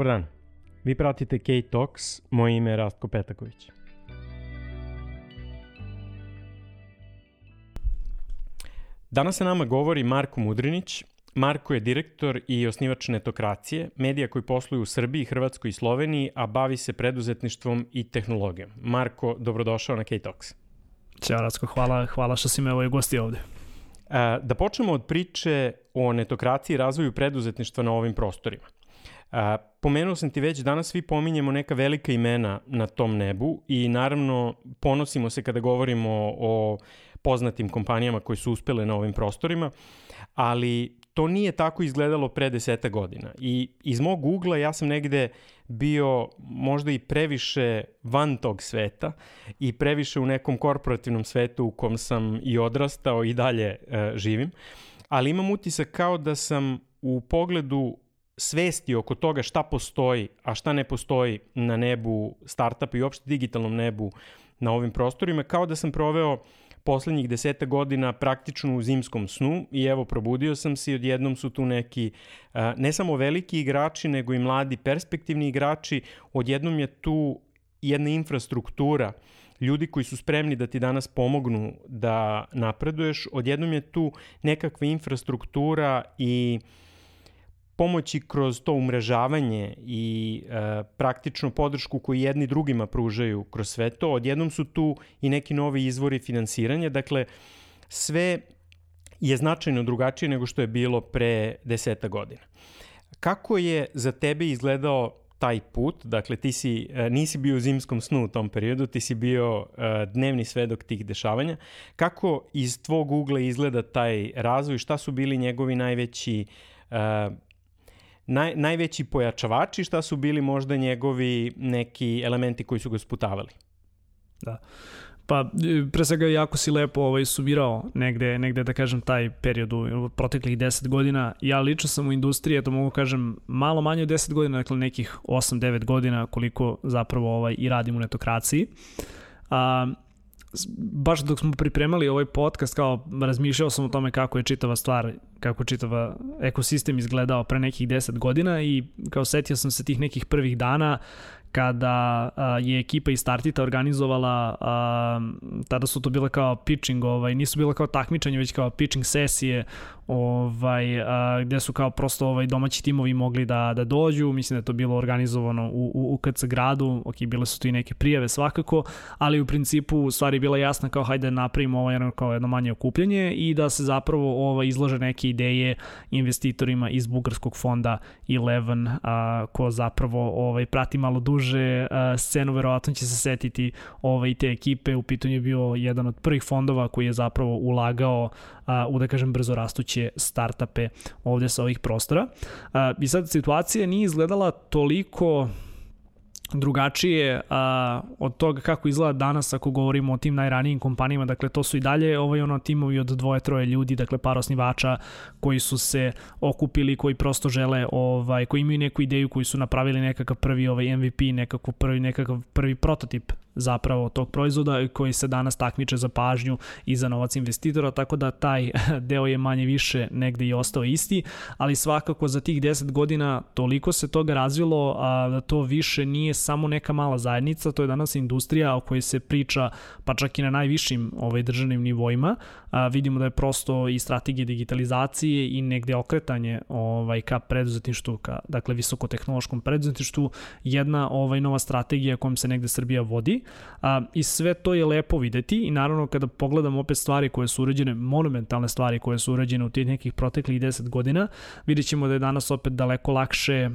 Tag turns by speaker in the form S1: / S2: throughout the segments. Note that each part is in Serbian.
S1: Dobar dan. Vi pratite K-Talks, moje ime je Rastko Petaković. Danas sa nama govori Marko Mudrinić. Marko je direktor i osnivač Netokracije, medija koji posluju u Srbiji, Hrvatskoj i Sloveniji, a bavi se preduzetništvom i tehnologijom. Marko, dobrodošao na K-Talks.
S2: Ćao Rastko, hvala, hvala što si me ovaj gosti ovde.
S1: Da počnemo od priče o netokraciji i razvoju preduzetništva na ovim prostorima. A, pomenuo sam ti već, danas svi pominjemo neka velika imena na tom nebu i naravno ponosimo se kada govorimo o poznatim kompanijama koje su uspele na ovim prostorima, ali to nije tako izgledalo pre deseta godina. I iz mog ugla ja sam negde bio možda i previše van tog sveta i previše u nekom korporativnom svetu u kom sam i odrastao i dalje e, živim, ali imam utisak kao da sam u pogledu svesti oko toga šta postoji, a šta ne postoji na nebu startupa i uopšte digitalnom nebu na ovim prostorima, kao da sam proveo poslednjih deseta godina praktično u zimskom snu i evo probudio sam se i odjednom su tu neki ne samo veliki igrači nego i mladi perspektivni igrači, odjednom je tu jedna infrastruktura ljudi koji su spremni da ti danas pomognu da napreduješ, odjednom je tu nekakva infrastruktura i uh, pomoći kroz to umrežavanje i e, praktično podršku koju jedni drugima pružaju kroz sve to, odjednom su tu i neki novi izvori finansiranja, dakle sve je značajno drugačije nego što je bilo pre deseta godina. Kako je za tebe izgledao taj put, dakle ti si, e, nisi bio u zimskom snu u tom periodu, ti si bio e, dnevni svedok tih dešavanja. Kako iz tvog ugla izgleda taj razvoj, šta su bili njegovi najveći uh, naj, najveći pojačavači, šta su bili možda njegovi neki elementi koji su ga sputavali?
S2: Da. Pa, pre svega jako si lepo ovaj, sumirao negde, negde da kažem taj period u proteklih 10 godina. Ja lično sam u industriji, eto mogu kažem, malo manje od 10 godina, dakle nekih 8-9 godina koliko zapravo ovaj, i radim u netokraciji. A, baš dok smo pripremali ovaj podcast, kao razmišljao sam o tome kako je čitava stvar, kako čitava ekosistem izgledao pre nekih 10 godina i kao setio sam se tih nekih prvih dana kada a, je ekipa iz Startita organizovala, a, tada su to bile kao pitching, ovaj, nisu bile kao takmičanje, već kao pitching sesije ovaj, a, gde su kao prosto ovaj, domaći timovi mogli da, da dođu, mislim da je to bilo organizovano u, u, u KC gradu, ok, bile su tu i neke prijave svakako, ali u principu stvari je bila jasna kao hajde da napravimo ovaj, jedno, kao jedno manje okupljanje i da se zapravo ovaj, izlože neke ideje investitorima iz bugarskog fonda Eleven, a, ko zapravo ovaj, prati malo duže a, scenu, verovatno će se setiti ovaj, te ekipe, u pitanju je bio jedan od prvih fondova koji je zapravo ulagao a, u, da kažem, brzo rastuće startupe ovde sa ovih prostora. A, I sad situacija nije izgledala toliko drugačije a, od toga kako izgleda danas ako govorimo o tim najranijim kompanijama, dakle to su i dalje ovaj ono timovi od dvoje troje ljudi, dakle par osnivača koji su se okupili, koji prosto žele ovaj koji imaju neku ideju, koji su napravili nekakav prvi ovaj MVP, nekakav prvi nekakav prvi prototip zapravo tog proizvoda koji se danas takmiče za pažnju i za novac investitora, tako da taj deo je manje više negde i ostao isti, ali svakako za tih 10 godina toliko se toga razvilo a, da to više nije samo neka mala zajednica, to je danas industrija o kojoj se priča pa čak i na najvišim ovaj, državnim nivoima. A, vidimo da je prosto i strategija digitalizacije i negde okretanje ovaj, ka preduzetništvu, ka, dakle visokotehnološkom preduzetništvu, jedna ovaj, nova strategija kojom se negde Srbija vodi a, i sve to je lepo videti i naravno kada pogledamo opet stvari koje su urađene, monumentalne stvari koje su urađene u tih nekih proteklih 10 godina, vidjet ćemo da je danas opet daleko lakše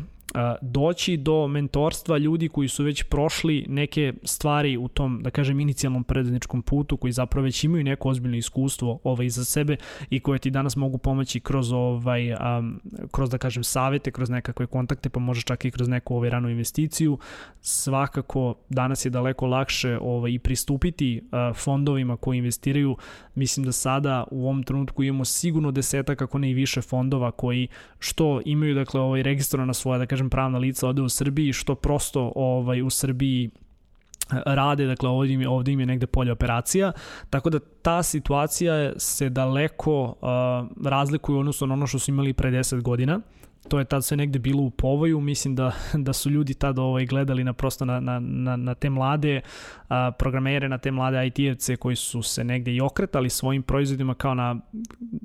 S2: doći do mentorstva ljudi koji su već prošli neke stvari u tom, da kažem, inicijalnom preduzetničkom putu, koji zapravo već imaju neko ozbiljno iskustvo ovaj, za sebe i koje ti danas mogu pomoći kroz, ovaj, um, kroz da kažem, savete, kroz nekakve kontakte, pa može čak i kroz neku ovaj, ranu investiciju. Svakako, danas je daleko lakše ovaj, i pristupiti uh, fondovima koji investiraju. Mislim da sada u ovom trenutku imamo sigurno desetak, ako ne i više fondova koji što imaju, dakle, ovaj, registrovana svoja, da kažem, kažem pravna lica ovde u Srbiji što prosto ovaj u Srbiji eh, rade, dakle ovde im, ovde im je negde polje operacija, tako da ta situacija se daleko uh, razlikuje u odnosu na ono što su imali pre 10 godina to je tad sve negde bilo u povoju, mislim da, da su ljudi tad ovaj, gledali na prosto na, na, na, na te mlade a, programere, na te mlade IT-evce koji su se negde i okretali svojim proizvodima kao na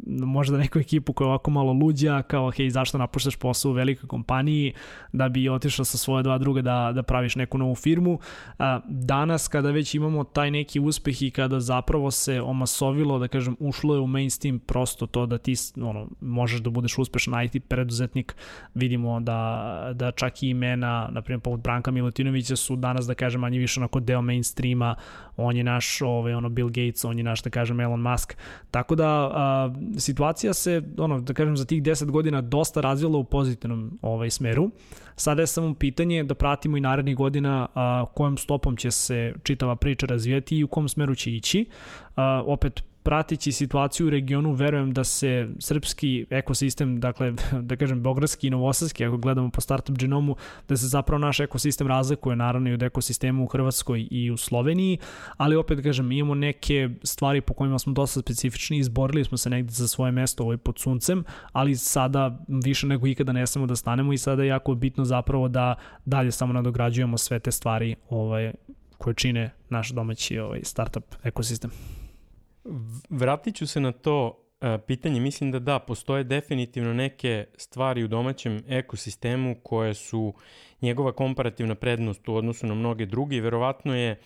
S2: možda neku ekipu koja je ovako malo luđa, kao hej, zašto napuštaš posao u velikoj kompaniji da bi otišao sa svoje dva druga da, da praviš neku novu firmu. A, danas kada već imamo taj neki uspeh i kada zapravo se omasovilo, da kažem, ušlo je u mainstream prosto to da ti ono, možeš da budeš uspešan IT preduzetnik, vidimo da, da čak i imena, na primjer, poput Branka Milutinovića su danas, da kažem, manje više onako deo mainstreama, on je naš, ovaj, ono, Bill Gates, on je naš, da kažem, Elon Musk. Tako da, a, situacija se, ono, da kažem, za tih 10 godina dosta razvila u pozitivnom ovaj, smeru. Sada je samo pitanje da pratimo i narednih godina a, kojom stopom će se čitava priča razvijati i u kom smeru će ići. A, opet, pratići situaciju u regionu, verujem da se srpski ekosistem, dakle, da kažem, beogradski i novosadski, ako gledamo po startup genomu, da se zapravo naš ekosistem razlikuje naravno i od ekosistema u Hrvatskoj i u Sloveniji, ali opet, kažem, imamo neke stvari po kojima smo dosta specifični, izborili smo se negde za svoje mesto ovaj pod suncem, ali sada više nego ikada ne smemo da stanemo i sada je jako bitno zapravo da dalje samo nadograđujemo sve te stvari ovaj, koje čine naš domaći ovaj, startup ekosistem.
S1: Vratit ću se na to e, pitanje. Mislim da da, postoje definitivno neke stvari u domaćem ekosistemu koje su njegova komparativna prednost u odnosu na mnoge druge verovatno je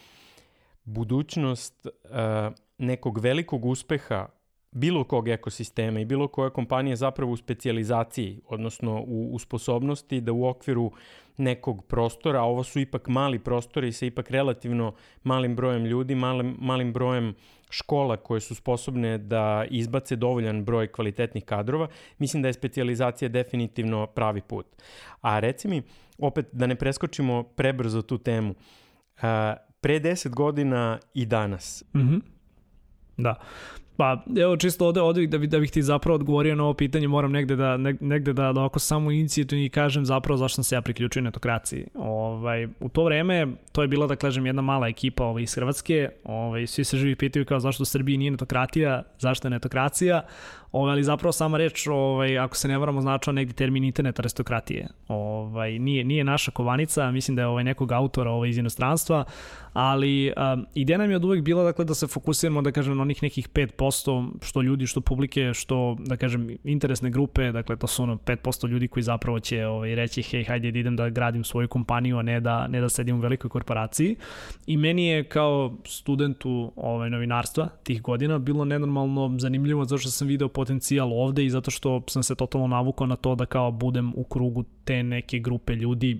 S1: budućnost uh, nekog velikog uspeha bilo kog ekosistema i bilo koja kompanija zapravo u specializaciji, odnosno u, u sposobnosti da u okviru nekog prostora, a ovo su ipak mali prostori sa ipak relativno malim brojem ljudi, malim, malim brojem škola koje su sposobne da izbace dovoljan broj kvalitetnih kadrova, mislim da je specializacija definitivno pravi put. A reci mi, opet da ne preskočimo prebrzo tu temu, a, pre 10 godina i danas.
S2: Mhm. Mm da. Pa, evo čisto ovde, ovde da, bi, da bih ti zapravo odgovorio na ovo pitanje, moram negde da, negde da, da oko samo inicijativno i kažem zapravo zašto sam se ja priključio netokraciji. Ovaj, u to vreme, to je bila, da kažem, jedna mala ekipa ovaj, iz Hrvatske, ovaj, svi se živi pitaju kao zašto u Srbiji nije netokratija, zašto je netokracija, ovaj, ali zapravo sama reč, ovaj, ako se ne varamo, značao negdje termin internet aristokratije. Ovaj, nije, nije naša kovanica, mislim da je ovaj, nekog autora ovaj, iz inostranstva, ali um, ideja nam je od uvek bila dakle, da se fokusiramo, da kažem, na onih nekih 5%, što ljudi, što publike, što, da kažem, interesne grupe, dakle, to su ono 5% ljudi koji zapravo će ovaj, reći, hej, hajde da idem da gradim svoju kompaniju, a ne da, ne da sedim u velikoj korporaciji. I meni je kao studentu ovaj, novinarstva tih godina bilo nenormalno zanimljivo zato što sam video potencijal ovde i zato što sam se totalno navukao na to da kao budem u krugu te neke grupe ljudi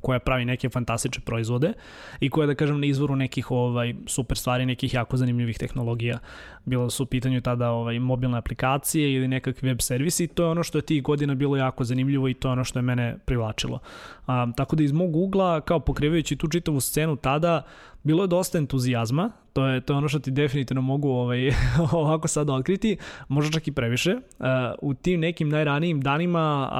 S2: koja pravi neke fantastične proizvode i koja da kažem na izvoru nekih ovaj super stvari, nekih jako zanimljivih tehnologija. Bilo su u pitanju tada ovaj mobilne aplikacije ili nekakvi web servisi, to je ono što je tih godina bilo jako zanimljivo i to je ono što je mene privlačilo. A, tako da iz mog ugla, kao pokrivajući tu čitavu scenu tada, bilo je dosta entuzijazma, to je, to je ono što ti definitivno mogu ovaj, ovako sad otkriti, možda čak i previše. Uh, u tim nekim najranijim danima,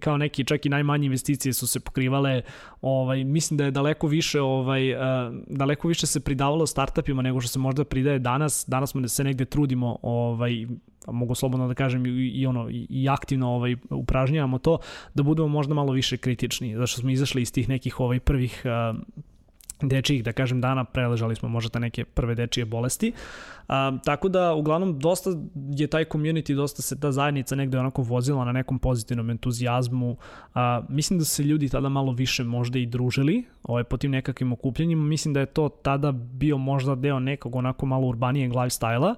S2: kao neki čak i najmanje investicije su se pokrivale, ovaj, mislim da je daleko više, ovaj, uh, daleko više se pridavalo startupima nego što se možda pridaje danas. Danas smo da se negde trudimo ovaj, mogu slobodno da kažem i, ono i aktivno ovaj upražnjavamo to da budemo možda malo više kritični zašto smo izašli iz tih nekih ovaj prvih uh, dečijih, da kažem, dana preležali smo možda neke prve dečije bolesti. A, tako da, uglavnom, dosta je taj community, dosta se ta zajednica negde onako vozila na nekom pozitivnom entuzijazmu. A, mislim da se ljudi tada malo više možda i družili ovaj, po tim nekakvim okupljenjima. Mislim da je to tada bio možda deo nekog onako malo urbanijeg lifestyle-a.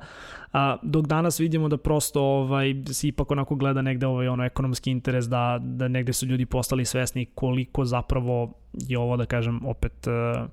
S2: A, dok danas vidimo da prosto ovaj, se ipak onako gleda negde ovaj, ono ekonomski interes da, da negde su ljudi postali svesni koliko zapravo je ovo da kažem opet uh,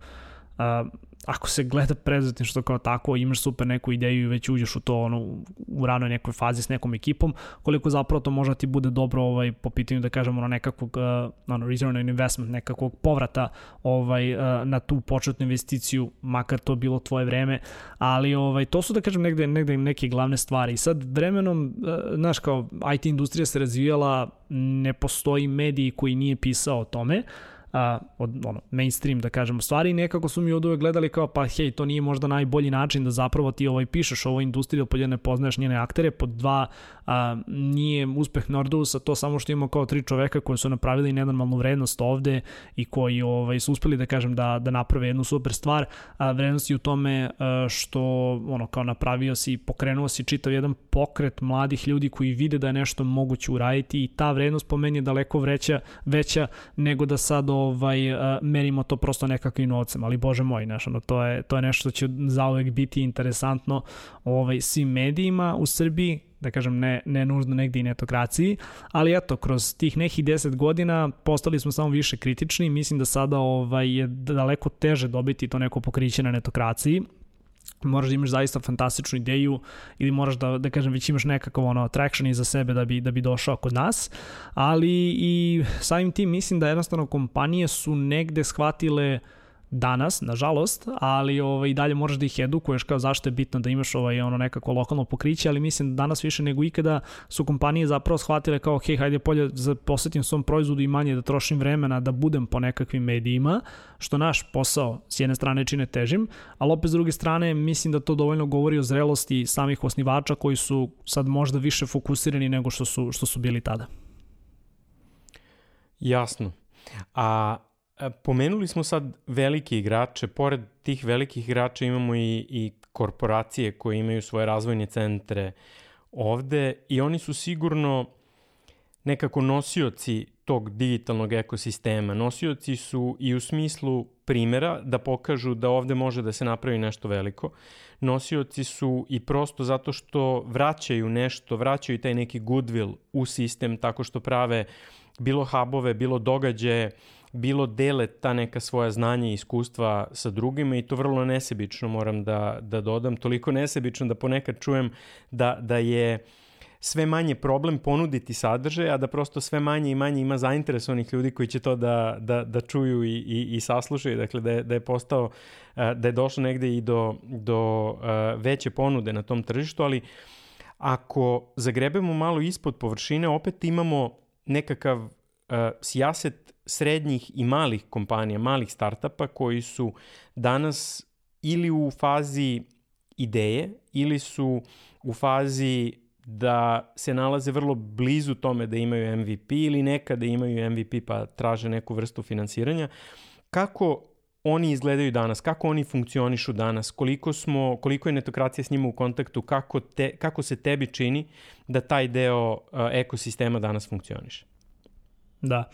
S2: ako se gleda preduzetništvo kao tako, imaš super neku ideju i već uđeš u to ono, u ranoj nekoj fazi s nekom ekipom, koliko zapravo to možda ti bude dobro ovaj, po pitanju da kažemo ono, nekakvog uh, ono, return on investment, nekakvog povrata ovaj, uh, na tu početnu investiciju, makar to bilo tvoje vreme, ali ovaj, to su da kažem negde, negde neke glavne stvari. I sad vremenom, uh, znaš kao IT industrija se razvijala, ne postoji mediji koji nije pisao o tome, a, od ono, mainstream da kažemo stvari i nekako su mi od uvek gledali kao pa hej to nije možda najbolji način da zapravo ti ovaj pišeš ovoj industriji da pod ne poznaješ njene aktere, pod dva a, nije uspeh Nordousa to samo što imamo kao tri čoveka koji su napravili nenormalnu vrednost ovde i koji ovaj, su uspeli da kažem da, da naprave jednu super stvar, a vrednost je u tome a, što ono kao napravio si, pokrenuo si čitav jedan pokret mladih ljudi koji vide da je nešto moguće uraditi i ta vrednost po meni je daleko vreća, veća nego da sad ovaj, merimo to prosto nekakvim novcem, ali bože moj, znaš, ono, to, je, to je nešto što će zauvek biti interesantno ovaj, svim medijima u Srbiji, da kažem ne, ne nužno negde i netokraciji, ali eto, kroz tih nekih 10 godina postali smo samo više kritični, mislim da sada ovaj, je daleko teže dobiti to neko pokriće na netokraciji, moraš da imaš zaista fantastičnu ideju ili moraš da, da kažem, već imaš nekakav ono, traction iza sebe da bi, da bi došao kod nas, ali i samim tim mislim da jednostavno kompanije su negde shvatile uh, danas, nažalost, ali ovaj, dalje moraš da ih edukuješ kao zašto je bitno da imaš ovaj, ono nekako lokalno pokriće, ali mislim da danas više nego ikada su kompanije zapravo shvatile kao, hej, hajde polje da posetim svom proizvodu i manje da trošim vremena da budem po nekakvim medijima, što naš posao s jedne strane čine težim, ali opet s druge strane mislim da to dovoljno govori o zrelosti samih osnivača koji su sad možda više fokusirani nego što su, što su bili tada.
S1: Jasno. A pomenuli smo sad velike igrače, pored tih velikih igrača imamo i, i korporacije koje imaju svoje razvojne centre ovde i oni su sigurno nekako nosioci tog digitalnog ekosistema. Nosioci su i u smislu primera da pokažu da ovde može da se napravi nešto veliko. Nosioci su i prosto zato što vraćaju nešto, vraćaju taj neki goodwill u sistem tako što prave bilo hubove, bilo događaje, uh, bilo dele ta neka svoja znanja i iskustva sa drugima i to vrlo nesebično moram da, da dodam, toliko nesebično da ponekad čujem da, da je sve manje problem ponuditi sadržaj, a da prosto sve manje i manje ima zainteresovanih ljudi koji će to da, da, da čuju i, i, i saslušaju, dakle da je, da je postao, da je došlo negde i do, do veće ponude na tom tržištu, ali ako zagrebemo malo ispod površine, opet imamo nekakav uh, sjaset srednjih i malih kompanija, malih startapa koji su danas ili u fazi ideje ili su u fazi da se nalaze vrlo blizu tome da imaju MVP ili nekada imaju MVP pa traže neku vrstu finansiranja. Kako oni izgledaju danas, kako oni funkcionišu danas, koliko, smo, koliko je netokracija s njima u kontaktu, kako, te, kako se tebi čini da taj deo uh, ekosistema danas funkcioniše?
S2: Da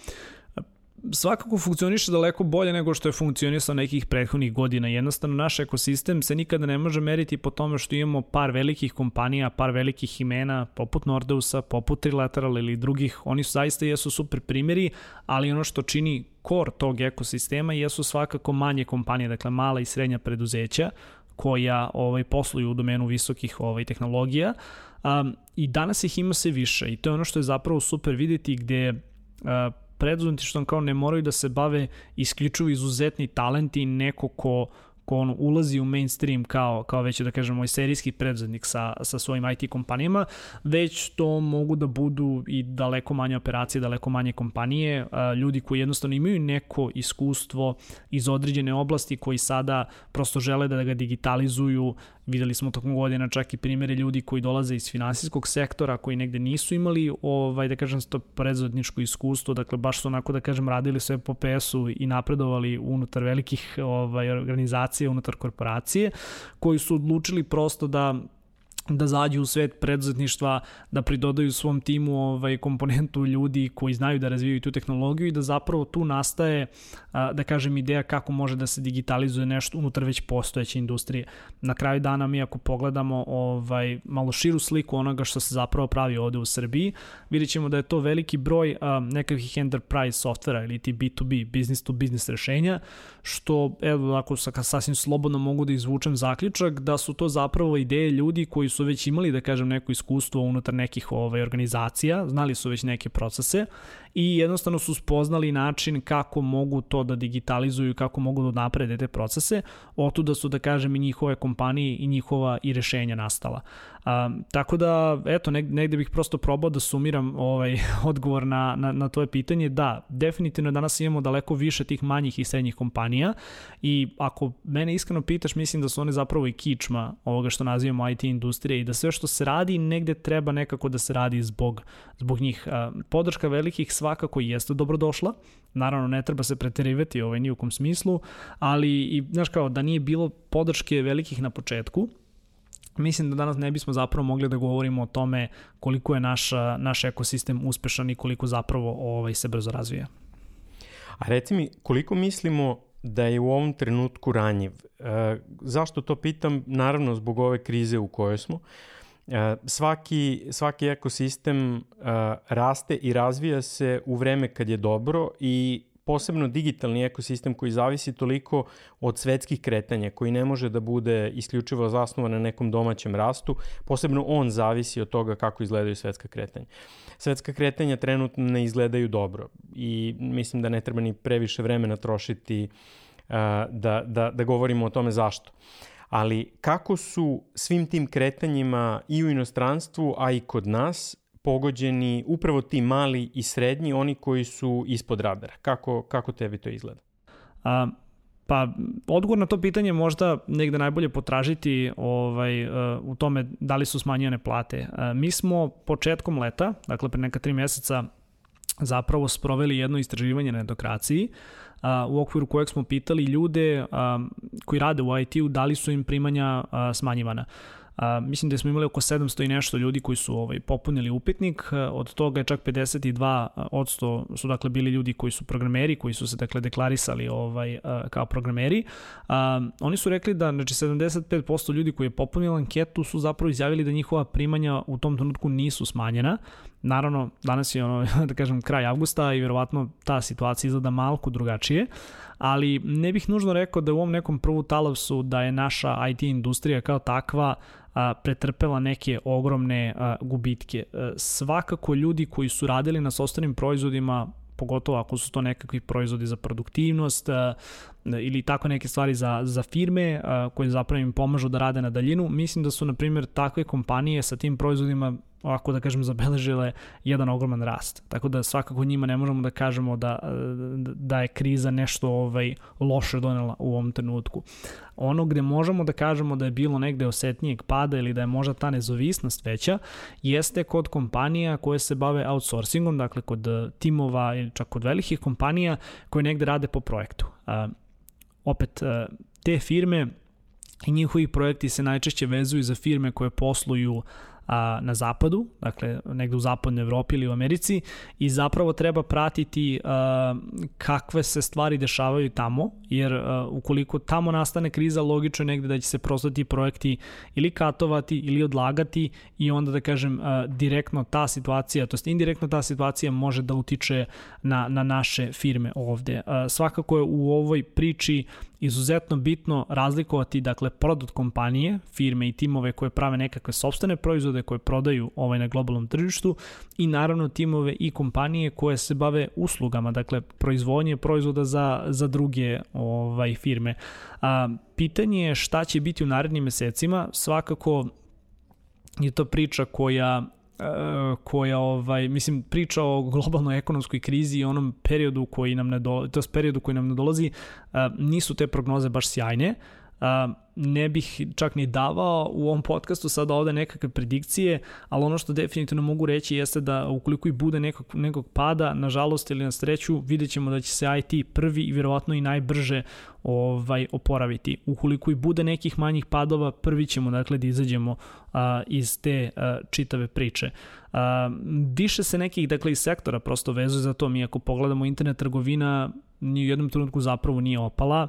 S2: svakako funkcioniše daleko bolje nego što je funkcionisao nekih prethodnih godina. Jednostavno, naš ekosistem se nikada ne može meriti po tome što imamo par velikih kompanija, par velikih imena, poput Nordeusa, poput Trilateral ili drugih. Oni su zaista jesu super primjeri, ali ono što čini kor tog ekosistema jesu svakako manje kompanije, dakle mala i srednja preduzeća koja ovaj, posluju u domenu visokih ovaj, tehnologija um, i danas ih ima sve više i to je ono što je zapravo super videti gde uh, preduzetništvom kao ne moraju da se bave isključivo izuzetni talenti i neko ko ko on ulazi u mainstream kao, kao već da kažemo moj serijski preduzetnik sa, sa svojim IT kompanijama, već to mogu da budu i daleko manje operacije, daleko manje kompanije, ljudi koji jednostavno imaju neko iskustvo iz određene oblasti koji sada prosto žele da ga digitalizuju, Videli smo tokom godina čak i primere ljudi koji dolaze iz finansijskog sektora, koji negde nisu imali, ovaj, da kažem, to predzodničko iskustvo, dakle baš su onako, da kažem, radili sve po PS-u i napredovali unutar velikih ovaj, organizacija, unutar korporacije, koji su odlučili prosto da da zađu u svet preduzetništva, da pridodaju svom timu ovaj komponentu ljudi koji znaju da razvijaju tu tehnologiju i da zapravo tu nastaje da kažem ideja kako može da se digitalizuje nešto unutar već postojeće industrije. Na kraju dana mi ako pogledamo ovaj malo širu sliku onoga što se zapravo pravi ovde u Srbiji, vidjet ćemo da je to veliki broj nekakvih enterprise softvera ili ti B2B, business to business rešenja, što evo ako sasvim slobodno mogu da izvučem zaključak da su to zapravo ideje ljudi koji su već imali, da kažem, neko iskustvo unutar nekih ovaj, organizacija, znali su već neke procese i jednostavno su spoznali način kako mogu to da digitalizuju, kako mogu da naprede te procese, otuda su, da kažem, i njihove kompanije i njihova i rešenja nastala. A, tako da, eto, negde bih prosto probao da sumiram ovaj odgovor na, na, na tvoje pitanje. Da, definitivno danas imamo daleko više tih manjih i srednjih kompanija i ako mene iskreno pitaš, mislim da su one zapravo i kičma ovoga što nazivamo IT industrije i da sve što se radi negde treba nekako da se radi zbog, zbog njih. Podrška velikih svakako jeste dobrodošla, naravno ne treba se preterivati ovaj, ni u kom smislu, ali i, znaš kao, da nije bilo podrške velikih na početku, mislim da danas ne bismo zapravo mogli da govorimo o tome koliko je naš, naš ekosistem uspešan i koliko zapravo ovaj, se brzo razvija.
S1: A reci mi, koliko mislimo da je u ovom trenutku ranjiv? E, zašto to pitam? Naravno, zbog ove krize u kojoj smo. E, svaki, svaki ekosistem e, raste i razvija se u vreme kad je dobro i posebno digitalni ekosistem koji zavisi toliko od svetskih kretanja, koji ne može da bude isključivo zasnovan na nekom domaćem rastu, posebno on zavisi od toga kako izgledaju svetska kretanja. Svetska kretanja trenutno ne izgledaju dobro i mislim da ne treba ni previše vremena trošiti uh, da, da, da govorimo o tome zašto. Ali kako su svim tim kretanjima i u inostranstvu, a i kod nas pogođeni upravo ti mali i srednji, oni koji su ispod radara. Kako, kako tebi to izgleda?
S2: A, Pa, odgovor na to pitanje možda negde najbolje potražiti ovaj, uh, u tome da li su smanjene plate. Uh, mi smo početkom leta, dakle pre neka tri meseca, zapravo sproveli jedno istraživanje na edokraciji uh, u okviru kojeg smo pitali ljude koji rade u IT-u da li su im primanja smanjivana. A, mislim da smo imali oko 700 i nešto ljudi koji su ovaj, popunili upitnik, od toga je čak 52 odsto su dakle bili ljudi koji su programeri, koji su se dakle deklarisali ovaj, kao programeri. A, oni su rekli da znači 75% ljudi koji je popunili anketu su zapravo izjavili da njihova primanja u tom trenutku nisu smanjena. Naravno, danas je ono, da kažem, kraj avgusta i verovatno ta situacija izgleda malko drugačije, ali ne bih nužno rekao da u ovom nekom prvu talavsu da je naša IT industrija kao takva a, pretrpela neke ogromne a, gubitke. A, e, svakako ljudi koji su radili na softwarenim proizvodima pogotovo ako su to nekakvi proizvodi za produktivnost a, ili tako neke stvari za, za firme a, koje zapravo im pomažu da rade na daljinu. Mislim da su, na primjer, takve kompanije sa tim proizvodima ovako da kažem, zabeležile jedan ogroman rast. Tako da svakako njima ne možemo da kažemo da, da je kriza nešto ovaj, loše donela u ovom trenutku. Ono gde možemo da kažemo da je bilo negde osetnijeg pada ili da je možda ta nezavisnost veća, jeste kod kompanija koje se bave outsourcingom, dakle kod timova ili čak kod velikih kompanija koje negde rade po projektu. Uh, opet, uh, te firme i njihovi projekti se najčešće vezuju za firme koje posluju a, na zapadu, dakle negde u zapadnoj Evropi ili u Americi i zapravo treba pratiti a, kakve se stvari dešavaju tamo, jer a, ukoliko tamo nastane kriza, logično je negde da će se prosto ti projekti ili katovati ili odlagati i onda da kažem a, direktno ta situacija, to jest indirektno ta situacija može da utiče na, na naše firme ovde. A, svakako je u ovoj priči izuzetno bitno razlikovati dakle produkt kompanije, firme i timove koje prave nekakve sobstvene proizvode koje prodaju ovaj na globalnom tržištu i naravno timove i kompanije koje se bave uslugama, dakle proizvodnje proizvoda za, za druge ovaj firme. A, pitanje je šta će biti u narednim mesecima, svakako je to priča koja koja ovaj mislim priča o globalnoj ekonomskoj krizi i onom periodu koji nam ne do, to periodu koji nam ne dolazi uh, nisu te prognoze baš sjajne. Uh, ne bih čak ni davao u ovom podcastu sada ovde nekakve predikcije, ali ono što definitivno mogu reći jeste da ukoliko i bude nekog, nekog pada, nažalost ili na sreću, vidjet ćemo da će se IT prvi i vjerovatno i najbrže ovaj oporaviti. Ukoliko i bude nekih manjih padova, prvi ćemo dakle da izađemo a, iz te a, čitave priče. A, više se nekih dakle iz sektora prosto vezuje za to. Mi ako pogledamo internet trgovina ni u jednom trenutku zapravo nije opala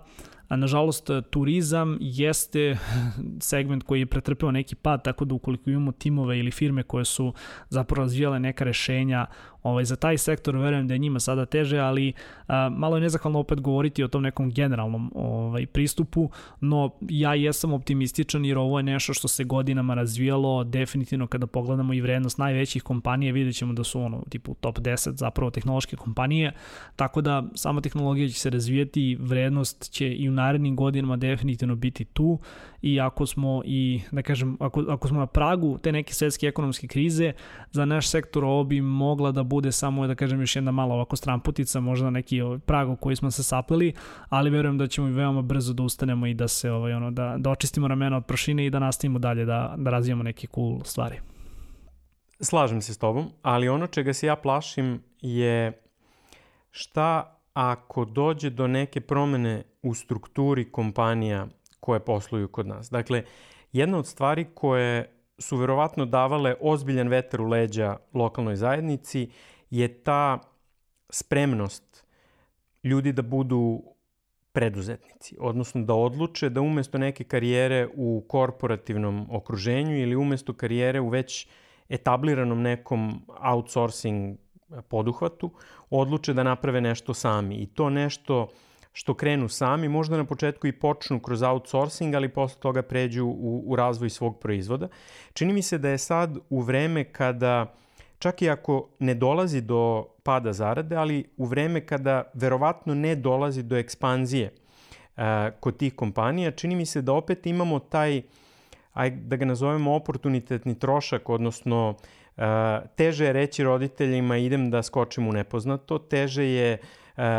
S2: A nažalost, turizam jeste segment koji je pretrpeo neki pad, tako da ukoliko imamo timove ili firme koje su zapravo razvijale neka rešenja Ovaj, za taj sektor verujem da je njima sada teže, ali a, malo je nezahvalno opet govoriti o tom nekom generalnom ovaj, pristupu, no ja jesam optimističan jer ovo je nešto što se godinama razvijalo, definitivno kada pogledamo i vrednost najvećih kompanija vidjet ćemo da su ono tipu top 10 zapravo tehnološke kompanije, tako da sama tehnologija će se razvijati, vrednost će i narednim godinama definitivno biti tu i ako smo i da kažem ako, ako smo na pragu te neke svetske ekonomske krize za naš sektor ovo bi mogla da bude samo da kažem još jedna mala ovako stramputica možda neki ovaj prag koji smo se saplili ali verujem da ćemo i veoma brzo da ustanemo i da se ovaj ono da da očistimo ramena od prašine i da nastavimo dalje da da razvijamo neke cool stvari.
S1: Slažem se s tobom, ali ono čega se ja plašim je šta ako dođe do neke promene u strukturi kompanija koje posluju kod nas. Dakle, jedna od stvari koje su verovatno davale ozbiljan vetar u leđa lokalnoj zajednici je ta spremnost ljudi da budu preduzetnici, odnosno da odluče da umesto neke karijere u korporativnom okruženju ili umesto karijere u već etabliranom nekom outsourcing poduhvatu, odluče da naprave nešto sami. I to nešto što krenu sami, možda na početku i počnu kroz outsourcing, ali posle toga pređu u, u razvoj svog proizvoda. Čini mi se da je sad u vreme kada, čak i ako ne dolazi do pada zarade, ali u vreme kada verovatno ne dolazi do ekspanzije uh, kod tih kompanija, čini mi se da opet imamo taj, aj da ga nazovemo oportunitetni trošak, odnosno uh, teže je reći roditeljima idem da skočim u nepoznato, teže je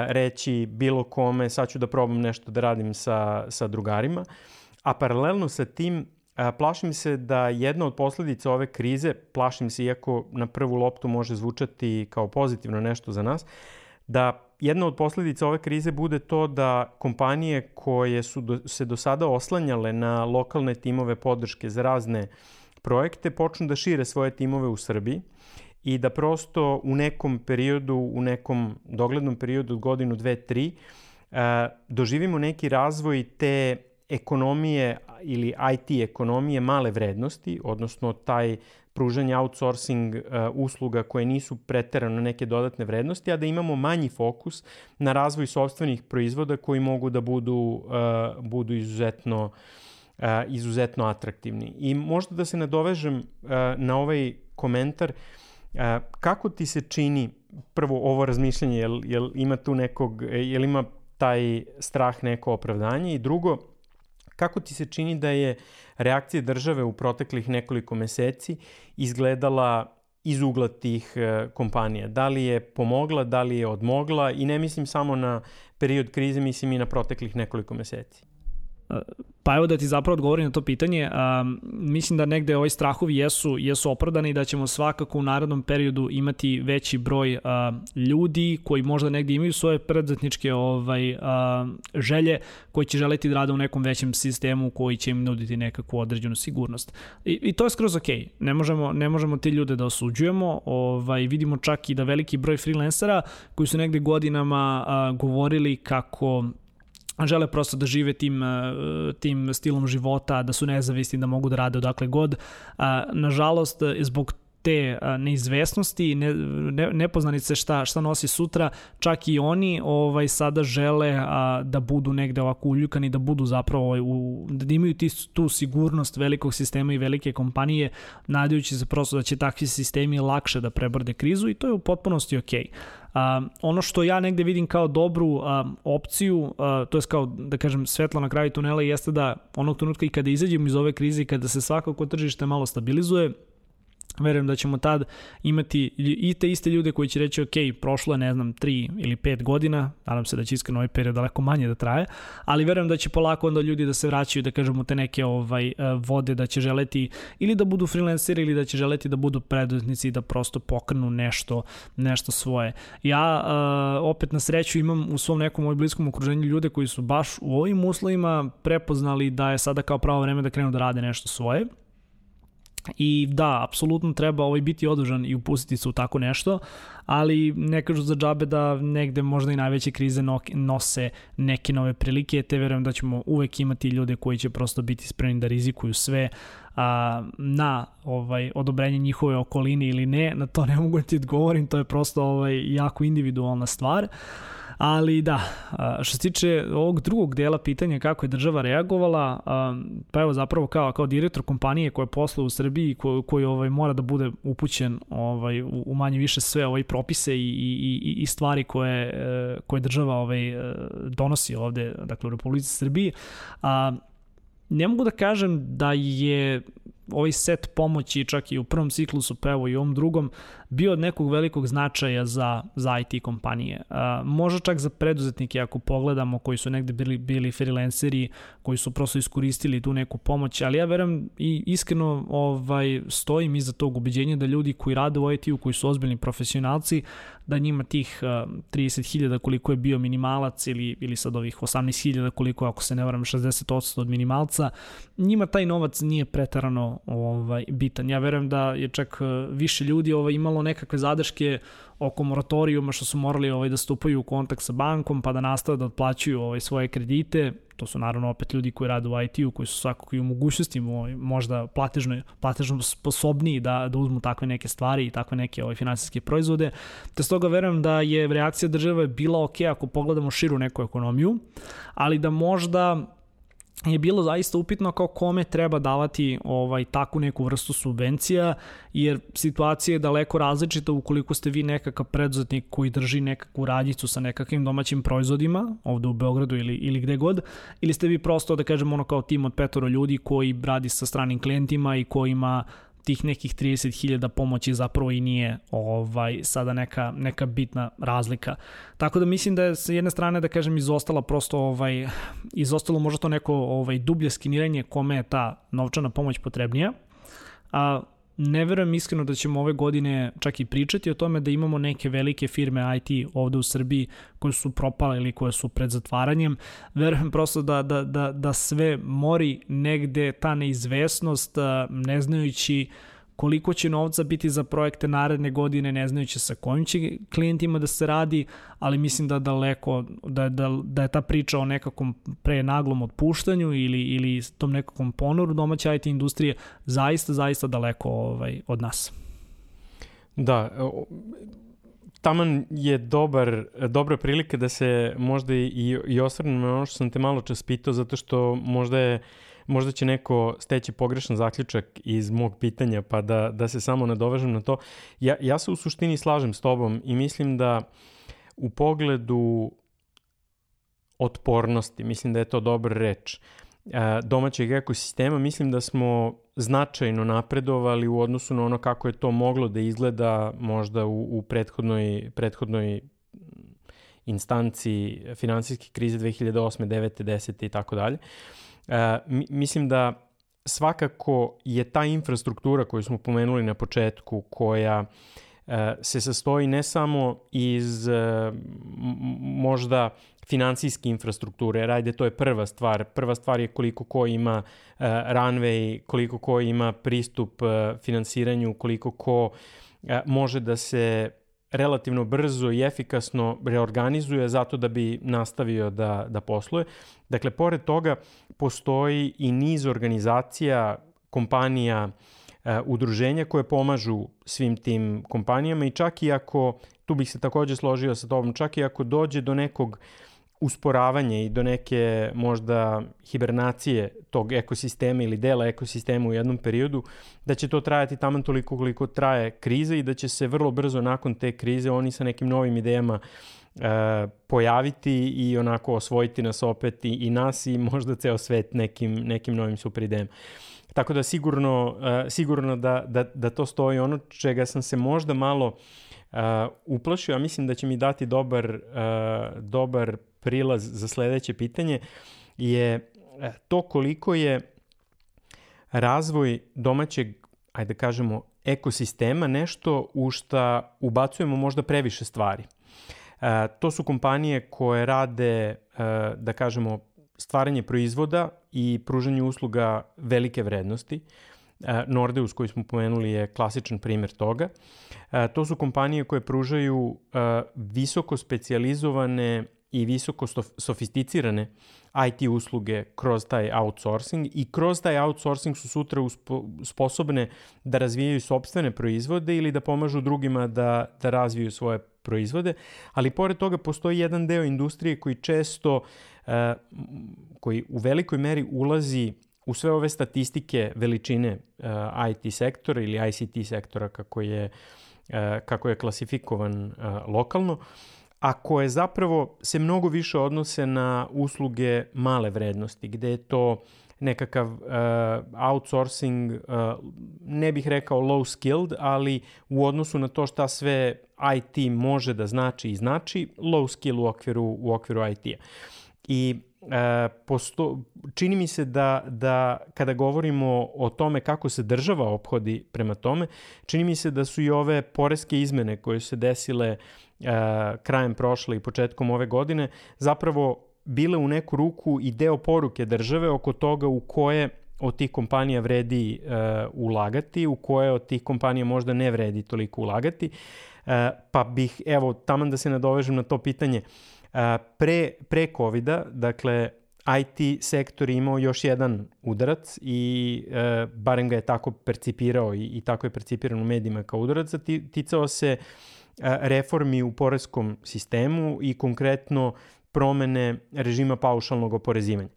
S1: reći bilo kome sad ću da probam nešto da radim sa, sa drugarima, a paralelno sa tim plašim se da jedna od posledica ove krize, plašim se iako na prvu loptu može zvučati kao pozitivno nešto za nas, da jedna od posledica ove krize bude to da kompanije koje su do, se do sada oslanjale na lokalne timove podrške za razne projekte počnu da šire svoje timove u Srbiji i da prosto u nekom periodu, u nekom doglednom periodu godinu, dve, tri, uh, doživimo neki razvoj te ekonomije ili IT ekonomije male vrednosti, odnosno taj pružanje outsourcing uh, usluga koje nisu preterano neke dodatne vrednosti, a da imamo manji fokus na razvoj sobstvenih proizvoda koji mogu da budu, uh, budu izuzetno izuzetno atraktivni. I možda da se nadovežem na ovaj komentar, uh, kako ti se čini prvo ovo razmišljanje, jel, jel ima tu nekog, jel ima taj strah neko opravdanje i drugo, kako ti se čini da je reakcija države u proteklih nekoliko meseci izgledala iz ugla tih e, kompanija? Da li je pomogla, da li je odmogla i ne mislim samo na period krize, mislim i na proteklih nekoliko meseci.
S2: Pa evo da ti zapravo odgovorim na to pitanje, mislim da negde ovi strahovi jesu, jesu opravdani i da ćemo svakako u narodnom periodu imati veći broj ljudi koji možda negde imaju svoje predzetničke ovaj, želje, koji će želeti da rade u nekom većem sistemu koji će im nuditi nekakvu određenu sigurnost. I, i to je skroz ok. Ne možemo, ne možemo ti ljude da osuđujemo. Ovaj, vidimo čak i da veliki broj freelancera koji su negde godinama govorili kako žele prosto da žive tim, e, tim stilom života, da su nezavisni, da mogu da rade odakle god. Nažalost, zbog te neizvesnosti, ne, ne, nepoznanice šta, šta nosi sutra, čak i oni ovaj sada žele a, da budu negde ovako uljukani, da budu zapravo ovaj, u, da imaju ti, tu sigurnost velikog sistema i velike kompanije, nadajući se prosto da će takvi sistemi lakše da prebrode krizu i to je u potpunosti okej. Okay. A, ono što ja negde vidim kao dobru a, opciju, a, to je kao da kažem svetlo na kraju tunela jeste da onog trenutka i kada izađemo iz ove krize i kada se svakako tržište malo stabilizuje, verujem da ćemo tad imati i te iste ljude koji će reći ok, prošlo je ne znam 3 ili 5 godina, nadam se da će iskreno ovaj period daleko manje da traje, ali verujem da će polako onda ljudi da se vraćaju da kažemo te neke ovaj e, vode da će želeti ili da budu freelanceri ili da će želeti da budu preduzetnici i da prosto pokrenu nešto nešto svoje. Ja uh, opet na sreću imam u svom nekom moj bliskom okruženju ljude koji su baš u ovim uslovima prepoznali da je sada kao pravo vreme da krenu da rade nešto svoje I da, apsolutno treba ovaj biti odužan i upustiti se u tako nešto, ali ne kažu za džabe da negde možda i najveće krize nose neke nove prilike, te verujem da ćemo uvek imati ljude koji će prosto biti spremni da rizikuju sve a, na ovaj odobrenje njihove okoline ili ne, na to ne mogu da ti odgovorim, to je prosto ovaj jako individualna stvar. Uh, Ali da, što se tiče ovog drugog dela pitanja kako je država reagovala, pa evo zapravo kao, kao direktor kompanije koja posla u Srbiji, ko, koji ovaj, mora da bude upućen ovaj, u, manje više sve ovaj propise i, i, i stvari koje, e, koje država ovaj, e, donosi ovde, dakle u Republici Srbiji, a, ne mogu da kažem da je ovaj set pomoći čak i u prvom ciklusu, pa evo i u ovom drugom, bio od nekog velikog značaja za, za IT kompanije. A, možda čak za preduzetnike ako pogledamo koji su negde bili, bili freelanceri, koji su prosto iskoristili tu neku pomoć, ali ja verujem i iskreno ovaj, stojim iza tog ubeđenja da ljudi koji rade u IT-u, koji su ozbiljni profesionalci, da njima tih uh, 30.000 koliko je bio minimalac ili, ili sad ovih 18.000 koliko ako se ne varam 60% od minimalca, njima taj novac nije pretarano ovaj, bitan. Ja verujem da je čak više ljudi ovaj, imalo nekakve zadrške oko moratorijuma što su morali ovaj, da stupaju u kontakt sa bankom pa da nastave da otplaćuju ovaj, svoje kredite. To su naravno opet ljudi koji rade u IT-u, koji su svakako i u mogućnosti ovaj, možda platežno, platežno sposobniji da, da uzmu takve neke stvari i takve neke ovaj, finansijske proizvode. Te stoga verujem da je reakcija države bila ok ako pogledamo širu neku ekonomiju, ali da možda je bilo zaista upitno kao kome treba davati ovaj takvu neku vrstu subvencija, jer situacija je daleko različita ukoliko ste vi nekakav preduzetnik koji drži nekakvu radnicu sa nekakvim domaćim proizvodima, ovde u Beogradu ili, ili gde god, ili ste vi prosto, da kažemo, ono kao tim od petoro ljudi koji radi sa stranim klijentima i koji ima tih nekih 30.000 pomoći zapravo i nije ovaj sada neka neka bitna razlika. Tako da mislim da je sa jedne strane da kažem izostala prosto ovaj izostalo možda to neko ovaj dublje skeniranje kome je ta novčana pomoć potrebnija. A ne verujem iskreno da ćemo ove godine čak i pričati o tome da imamo neke velike firme IT ovde u Srbiji koje su propale ili koje su pred zatvaranjem. Verujem prosto da, da, da, da sve mori negde ta neizvesnost, ne znajući koliko će novca biti za projekte naredne godine, ne znajući sa kojim će klijentima da se radi, ali mislim da daleko, da, da, da je ta priča o nekakvom prenaglom otpuštanju ili, ili tom nekakvom ponoru domaće IT industrije zaista, zaista daleko ovaj, od nas.
S1: Da, taman je dobar, dobra prilika da se možda i, i osvrnem na ono što sam te malo čas pitao, zato što možda je uh, možda će neko steći pogrešan zaključak iz mog pitanja, pa da, da se samo nadovežem na to. Ja, ja se u suštini slažem s tobom i mislim da u pogledu otpornosti, mislim da je to dobra reč, domaćeg ekosistema, mislim da smo značajno napredovali u odnosu na ono kako je to moglo da izgleda možda u, u prethodnoj, prethodnoj instanciji finansijske krize 2008. 9. 10. i tako dalje. E, mislim da svakako je ta infrastruktura koju smo pomenuli na početku, koja e, se sastoji ne samo iz e, možda financijske infrastrukture, jer ajde, to je prva stvar. Prva stvar je koliko ko ima uh, runway, koliko ko ima pristup uh, finansiranju, koliko ko uh, može da se relativno brzo i efikasno reorganizuje zato da bi nastavio da, da posluje. Dakle, pored toga postoji i niz organizacija, kompanija, e, udruženja koje pomažu svim tim kompanijama i čak i ako, tu bih se takođe složio sa tobom, čak i ako dođe do nekog usporavanje i do neke možda hibernacije tog ekosistema ili dela ekosistema u jednom periodu, da će to trajati taman toliko koliko traje kriza i da će se vrlo brzo nakon te krize oni sa nekim novim idejama e, pojaviti i onako osvojiti nas opet i, i nas i možda ceo svet nekim, nekim novim super idejama. Tako da sigurno, uh, sigurno da, da, da to stoji ono čega sam se možda malo uh, uplašio, a mislim da će mi dati dobar, uh, dobar prilaz za sledeće pitanje je e, to koliko je razvoj domaćeg, ajde da kažemo, ekosistema nešto u šta ubacujemo možda previše stvari. E, to su kompanije koje rade, e, da kažemo, stvaranje proizvoda i pružanje usluga velike vrednosti. Nordeus koji smo pomenuli je klasičan primer toga. To su kompanije koje pružaju visoko specializovane i visoko sofisticirane IT usluge kroz taj outsourcing i kroz taj outsourcing su sutra uspo, sposobne da razvijaju sobstvene proizvode ili da pomažu drugima da, da razviju svoje proizvode, ali pored toga postoji jedan deo industrije koji često, uh, koji u velikoj meri ulazi u sve ove statistike veličine eh, IT sektora ili ICT sektora kako je, uh, kako je klasifikovan lokalno, uh, a koje zapravo se mnogo više odnose na usluge male vrednosti, gde je to nekakav uh, outsourcing, uh, ne bih rekao low skilled, ali u odnosu na to šta sve IT može da znači i znači, low skill u okviru, u okviru IT-a. I e, posto, čini mi se da, da kada govorimo o tome kako se država obhodi prema tome, čini mi se da su i ove poreske izmene koje su se desile krajem prošle i početkom ove godine zapravo bile u neku ruku i deo poruke države oko toga u koje od tih kompanija vredi uh, ulagati, u koje od tih kompanija možda ne vredi toliko ulagati. Uh, pa bih, evo, taman da se nadovežem na to pitanje, uh, pre, pre COVID-a, dakle, IT sektor imao još jedan udarac i e, barem ga je tako percipirao i, i tako je percipiran u medijima kao udarac, ticao se reformi u poreskom sistemu i konkretno promene režima paušalnog oporezivanja.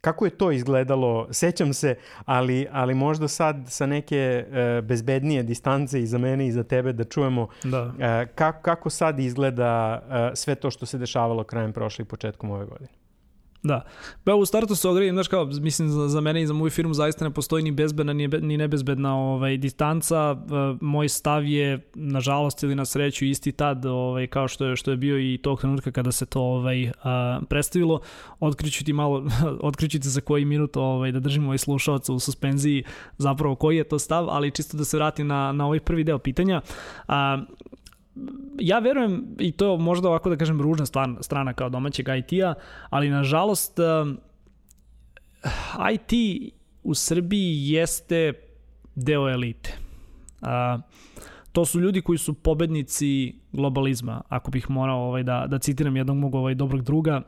S1: Kako je to izgledalo? Sećam se, ali, ali možda sad sa neke e, bezbednije distance i za mene i za tebe da čujemo da. E, kako, kako sad izgleda e, sve to što se dešavalo krajem prošle i početkom ove godine.
S2: Da. Pa u startu se ogredim, znaš kao, mislim za, za mene i za moju firmu zaista ne postoji ni bezbedna ni, ni nebezbedna ovaj, distanca. Uh, moj stav je, nažalost ili na sreću, isti tad ovaj, kao što je, što je bio i tog trenutka kada se to ovaj, uh, predstavilo. Otkriću ti malo, otkriću ti za koji minut ovaj, da držimo ovaj slušalca u suspenziji zapravo koji je to stav, ali čisto da se vratim na, na ovaj prvi deo pitanja. Uh, ja verujem, i to je možda ovako da kažem ružna strana kao domaćeg IT-a, ali nažalost um, IT u Srbiji jeste deo elite. A, to su ljudi koji su pobednici globalizma, ako bih morao ovaj, da, da citiram jednog mog ovaj, dobrog druga,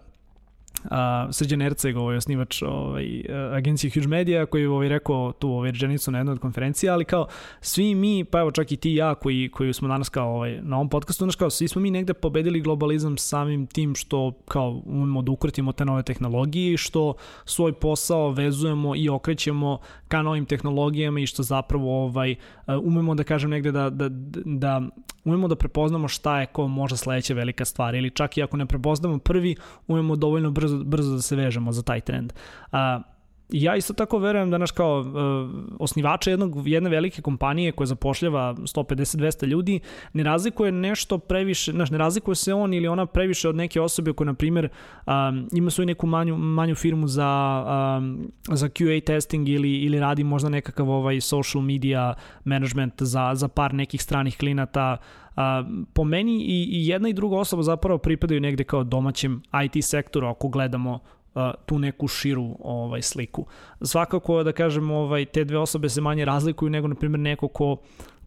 S2: a, Srđan Erceg, ovaj osnivač ovaj, agencije Huge Media, koji je ovaj, rekao tu ovaj, rečenicu na jednoj od konferencija, ali kao svi mi, pa evo čak i ti i ja koji, koji smo danas kao ovaj, na ovom podcastu, znaš kao svi smo mi negde pobedili globalizam samim tim što kao umemo da ukrtimo te nove tehnologije i što svoj posao vezujemo i okrećemo ka novim tehnologijama i što zapravo ovaj, umemo da kažem negde da, da, da umemo da prepoznamo šta je ko možda sledeća velika stvar ili čak i ako ne prepoznamo prvi, umemo dovoljno brzo, brzo da se vežemo za taj trend. A, ja isto tako verujem da naš kao uh, osnivača jednog, jedne velike kompanije koja zapošljava 150-200 ljudi ne razlikuje nešto previše, znaš, ne razlikuje se on ili ona previše od neke osobe koja, na primjer, um, ima svoju neku manju, manju firmu za, um, za QA testing ili, ili radi možda nekakav ovaj social media management za, za par nekih stranih klinata, A, po meni i, i jedna i druga osoba zapravo pripadaju negde kao domaćem IT sektoru ako gledamo tu neku širu ovaj sliku. Svakako da kažem ovaj te dve osobe se manje razlikuju nego na primjer neko ko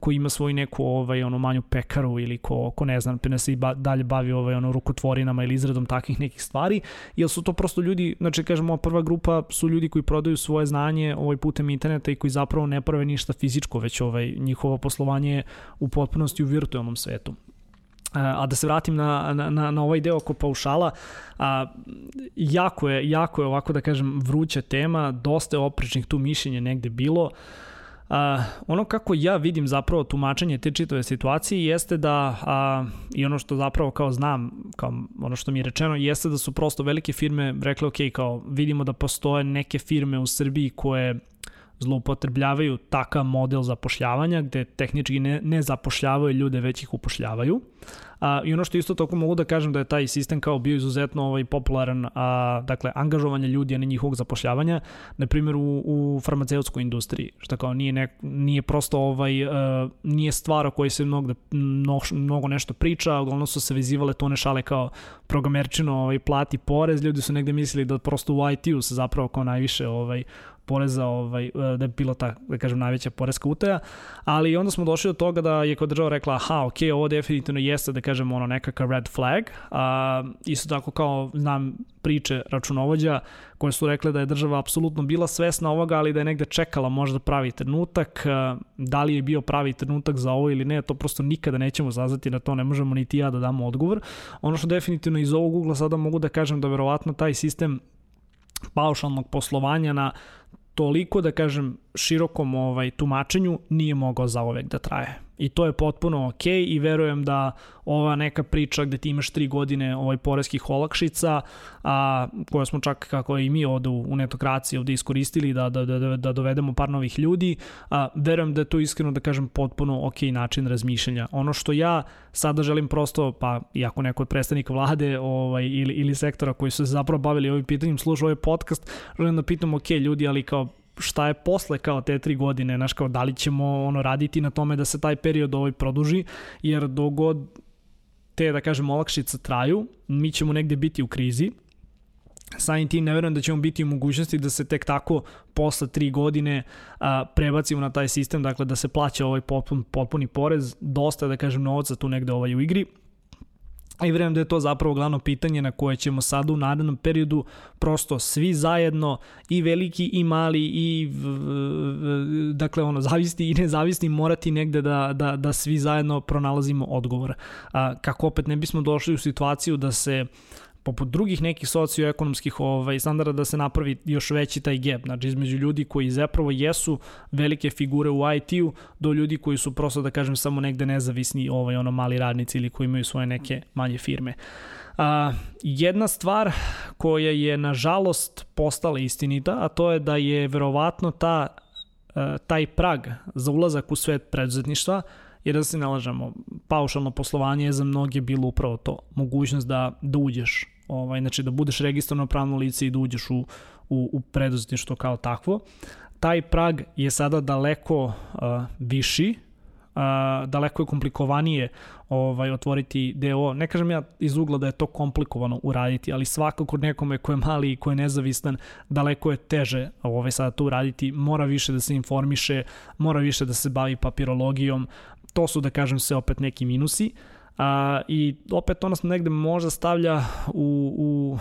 S2: ko ima svoju neku ovaj ono manju pekaru ili ko ko ne znam ne se i ba, dalje bavi ovaj ono rukotvorinama ili izradom takvih nekih stvari jel su to prosto ljudi znači kažemo prva grupa su ljudi koji prodaju svoje znanje ovaj putem interneta i koji zapravo ne prave ništa fizičko već ovaj njihovo poslovanje u potpunosti u virtuelnom svetu a da se vratim na, na, na ovaj deo oko paušala, a, jako, je, jako je ovako da kažem vruća tema, dosta je oprečnih tu mišljenja negde bilo. A, ono kako ja vidim zapravo tumačenje te čitave situacije jeste da a, i ono što zapravo kao znam, kao ono što mi je rečeno jeste da su prosto velike firme rekle ok, kao vidimo da postoje neke firme u Srbiji koje zloupotrebljavaju takav model zapošljavanja gde tehnički ne, ne zapošljavaju ljude, već ih upošljavaju. A, I ono što isto tako mogu da kažem da je taj sistem kao bio izuzetno ovaj, popularan, a, dakle, angažovanje ljudi, a ne njihovog zapošljavanja, na primjer u, u farmaceutskoj industriji, što kao nije, ne, nije prosto ovaj, a, nije stvar o kojoj se mnogo, mnogo, mnogo nešto priča, uglavnom su se vezivale tone šale kao programerčino ovaj, plati porez, ljudi su negde mislili da prosto u IT-u se zapravo kao najviše ovaj, poreza, ovaj, da je bilo ta, da kažem, najveća poreska utaja, ali onda smo došli do toga da je kod država rekla, aha, ok, ovo definitivno jeste, da kažem, ono, nekakav red flag, a, isto tako kao, znam, priče računovođa koje su rekle da je država apsolutno bila svesna ovoga, ali da je negde čekala možda pravi trenutak, da li je bio pravi trenutak za ovo ili ne, to prosto nikada nećemo zazati, na to ne možemo niti ja da damo odgovor. Ono što definitivno iz ovog ugla sada mogu da kažem da verovatno taj sistem paušalnog poslovanja na toliko, da kažem, širokom ovaj, tumačenju nije mogao za ovek da traje. I to je potpuno ok i verujem da ova neka priča gde ti imaš tri godine ovaj poreskih olakšica, a, koja smo čak kako i mi ovde u, u netokraciji ovde iskoristili da, da, da, da dovedemo par novih ljudi, a, verujem da je to iskreno da kažem potpuno ok način razmišljanja. Ono što ja sada želim prosto, pa iako neko od predstavnika vlade ovaj, ili, ili sektora koji su se zapravo bavili ovim pitanjem, slušao ovaj podcast, želim da pitam ok ljudi, ali kao šta je posle kao te tri godine, znaš kao da li ćemo ono raditi na tome da se taj period ovaj produži, jer dogod te, da kažem, olakšice traju, mi ćemo negde biti u krizi, Samim tim ne verujem da ćemo biti u mogućnosti da se tek tako posle tri godine a, prebacimo na taj sistem, dakle da se plaća ovaj potpun, potpuni porez, dosta da kažem novca tu negde ovaj u igri, I vjerujem da je to zapravo glavno pitanje na koje ćemo sada u narednom periodu prosto svi zajedno i veliki i mali i dakle ono zavisni i nezavisni morati negde da, da, da svi zajedno pronalazimo odgovor. A, kako opet ne bismo došli u situaciju da se poput drugih nekih socioekonomskih ovaj, standarda da se napravi još veći taj gap, znači između ljudi koji zapravo jesu velike figure u IT-u do ljudi koji su prosto da kažem samo negde nezavisni ovaj, ono mali radnici ili koji imaju svoje neke manje firme. A, jedna stvar koja je nažalost postala istinita, a to je da je verovatno ta, a, taj prag za ulazak u svet preduzetništva jer da se ne paušalno poslovanje je za mnoge bilo upravo to, mogućnost da, da uđeš ovaj, znači da budeš registrovano pravno lice i da uđeš u, u, u preduzetništvo kao takvo. Taj prag je sada daleko uh, viši, uh, daleko je komplikovanije ovaj, otvoriti DO. Ne kažem ja iz ugla da je to komplikovano uraditi, ali svakako nekome ko je mali i ko je nezavistan, daleko je teže ovaj, sada to uraditi. Mora više da se informiše, mora više da se bavi papirologijom. To su, da kažem se, opet neki minusi. Uh, A, I opet ona se negde možda stavlja u, u,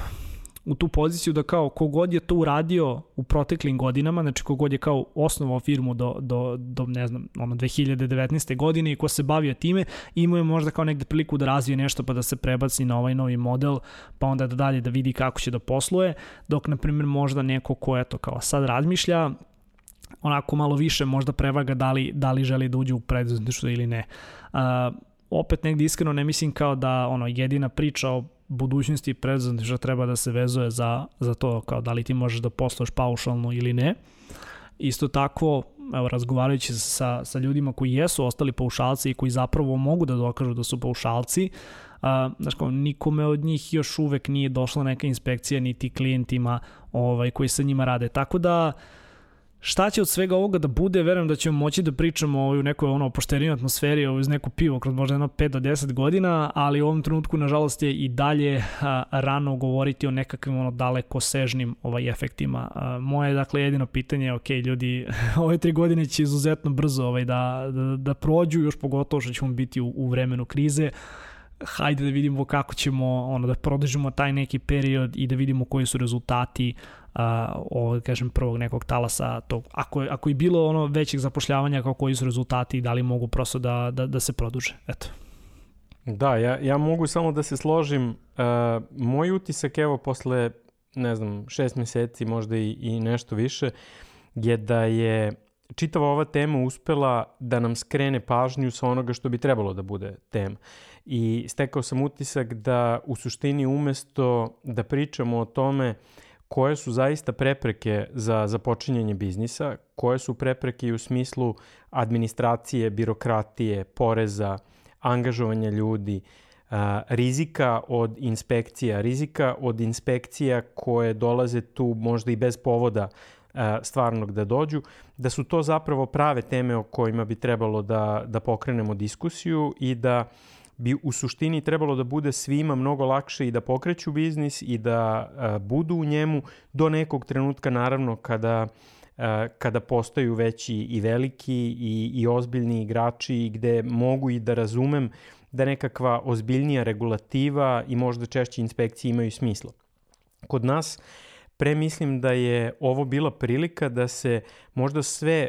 S2: u tu poziciju da kao kogod je to uradio u proteklim godinama, znači kogod je kao osnovao firmu do, do, do ne znam, ono 2019. godine i ko se bavio time, imao je možda kao negde priliku da razvije nešto pa da se prebaci na ovaj novi model, pa onda da dalje da vidi kako će da posluje, dok na primjer možda neko ko eto kao sad razmišlja, onako malo više možda prevaga da li, da li želi da uđe u preduzetništvo ili ne. Uh, opet negdje iskreno ne mislim kao da ono jedina priča o budućnosti preduzetništva treba da se vezuje za, za to kao da li ti možeš da posluješ paušalno ili ne. Isto tako, evo, razgovarajući sa, sa ljudima koji jesu ostali paušalci i koji zapravo mogu da dokažu da su paušalci, a, znaš kao, nikome od njih još uvek nije došla neka inspekcija niti klijentima ovaj, koji sa njima rade. Tako da, Šta će od svega ovoga da bude, verujem da ćemo moći da pričamo u nekoj ono opuštenijoj atmosferi, ovo iz neku pivo kroz možda jedno 5 do 10 godina, ali u ovom trenutku nažalost je i dalje a, rano govoriti o nekakvim ono daleko sežnim ovaj efektima. A, moje dakle jedino pitanje je, ok ljudi, ove tri godine će izuzetno brzo ovaj, da, da, da prođu, još pogotovo što ćemo biti u, u vremenu krize, hajde da vidimo kako ćemo ono da produžimo taj neki period i da vidimo koji su rezultati a, o, kažem, prvog nekog talasa, to, ako, je, ako je bilo ono većeg zapošljavanja, kao koji su rezultati i da li mogu prosto da, da, da se produže. Eto.
S1: Da, ja, ja mogu samo da se složim. Uh, moj utisak, evo, posle, ne znam, šest meseci, možda i, i nešto više, je da je čitava ova tema uspela da nam skrene pažnju sa onoga što bi trebalo da bude tema. I stekao sam utisak da u suštini umesto da pričamo o tome uh, koje su zaista prepreke za započinjanje biznisa, koje su prepreke i u smislu administracije, birokratije, poreza, angažovanja ljudi, rizika od inspekcija, rizika od inspekcija koje dolaze tu možda i bez povoda stvarnog da dođu, da su to zapravo prave teme o kojima bi trebalo da, da pokrenemo diskusiju i da uh, bi u suštini trebalo da bude svima mnogo lakše i da pokreću biznis i da a, budu u njemu do nekog trenutka naravno kada kada postaju veći i veliki i, i ozbiljni igrači gde mogu i da razumem da nekakva ozbiljnija regulativa i možda češće inspekcije imaju smisla. Kod nas pre mislim da je ovo bila prilika da se možda sve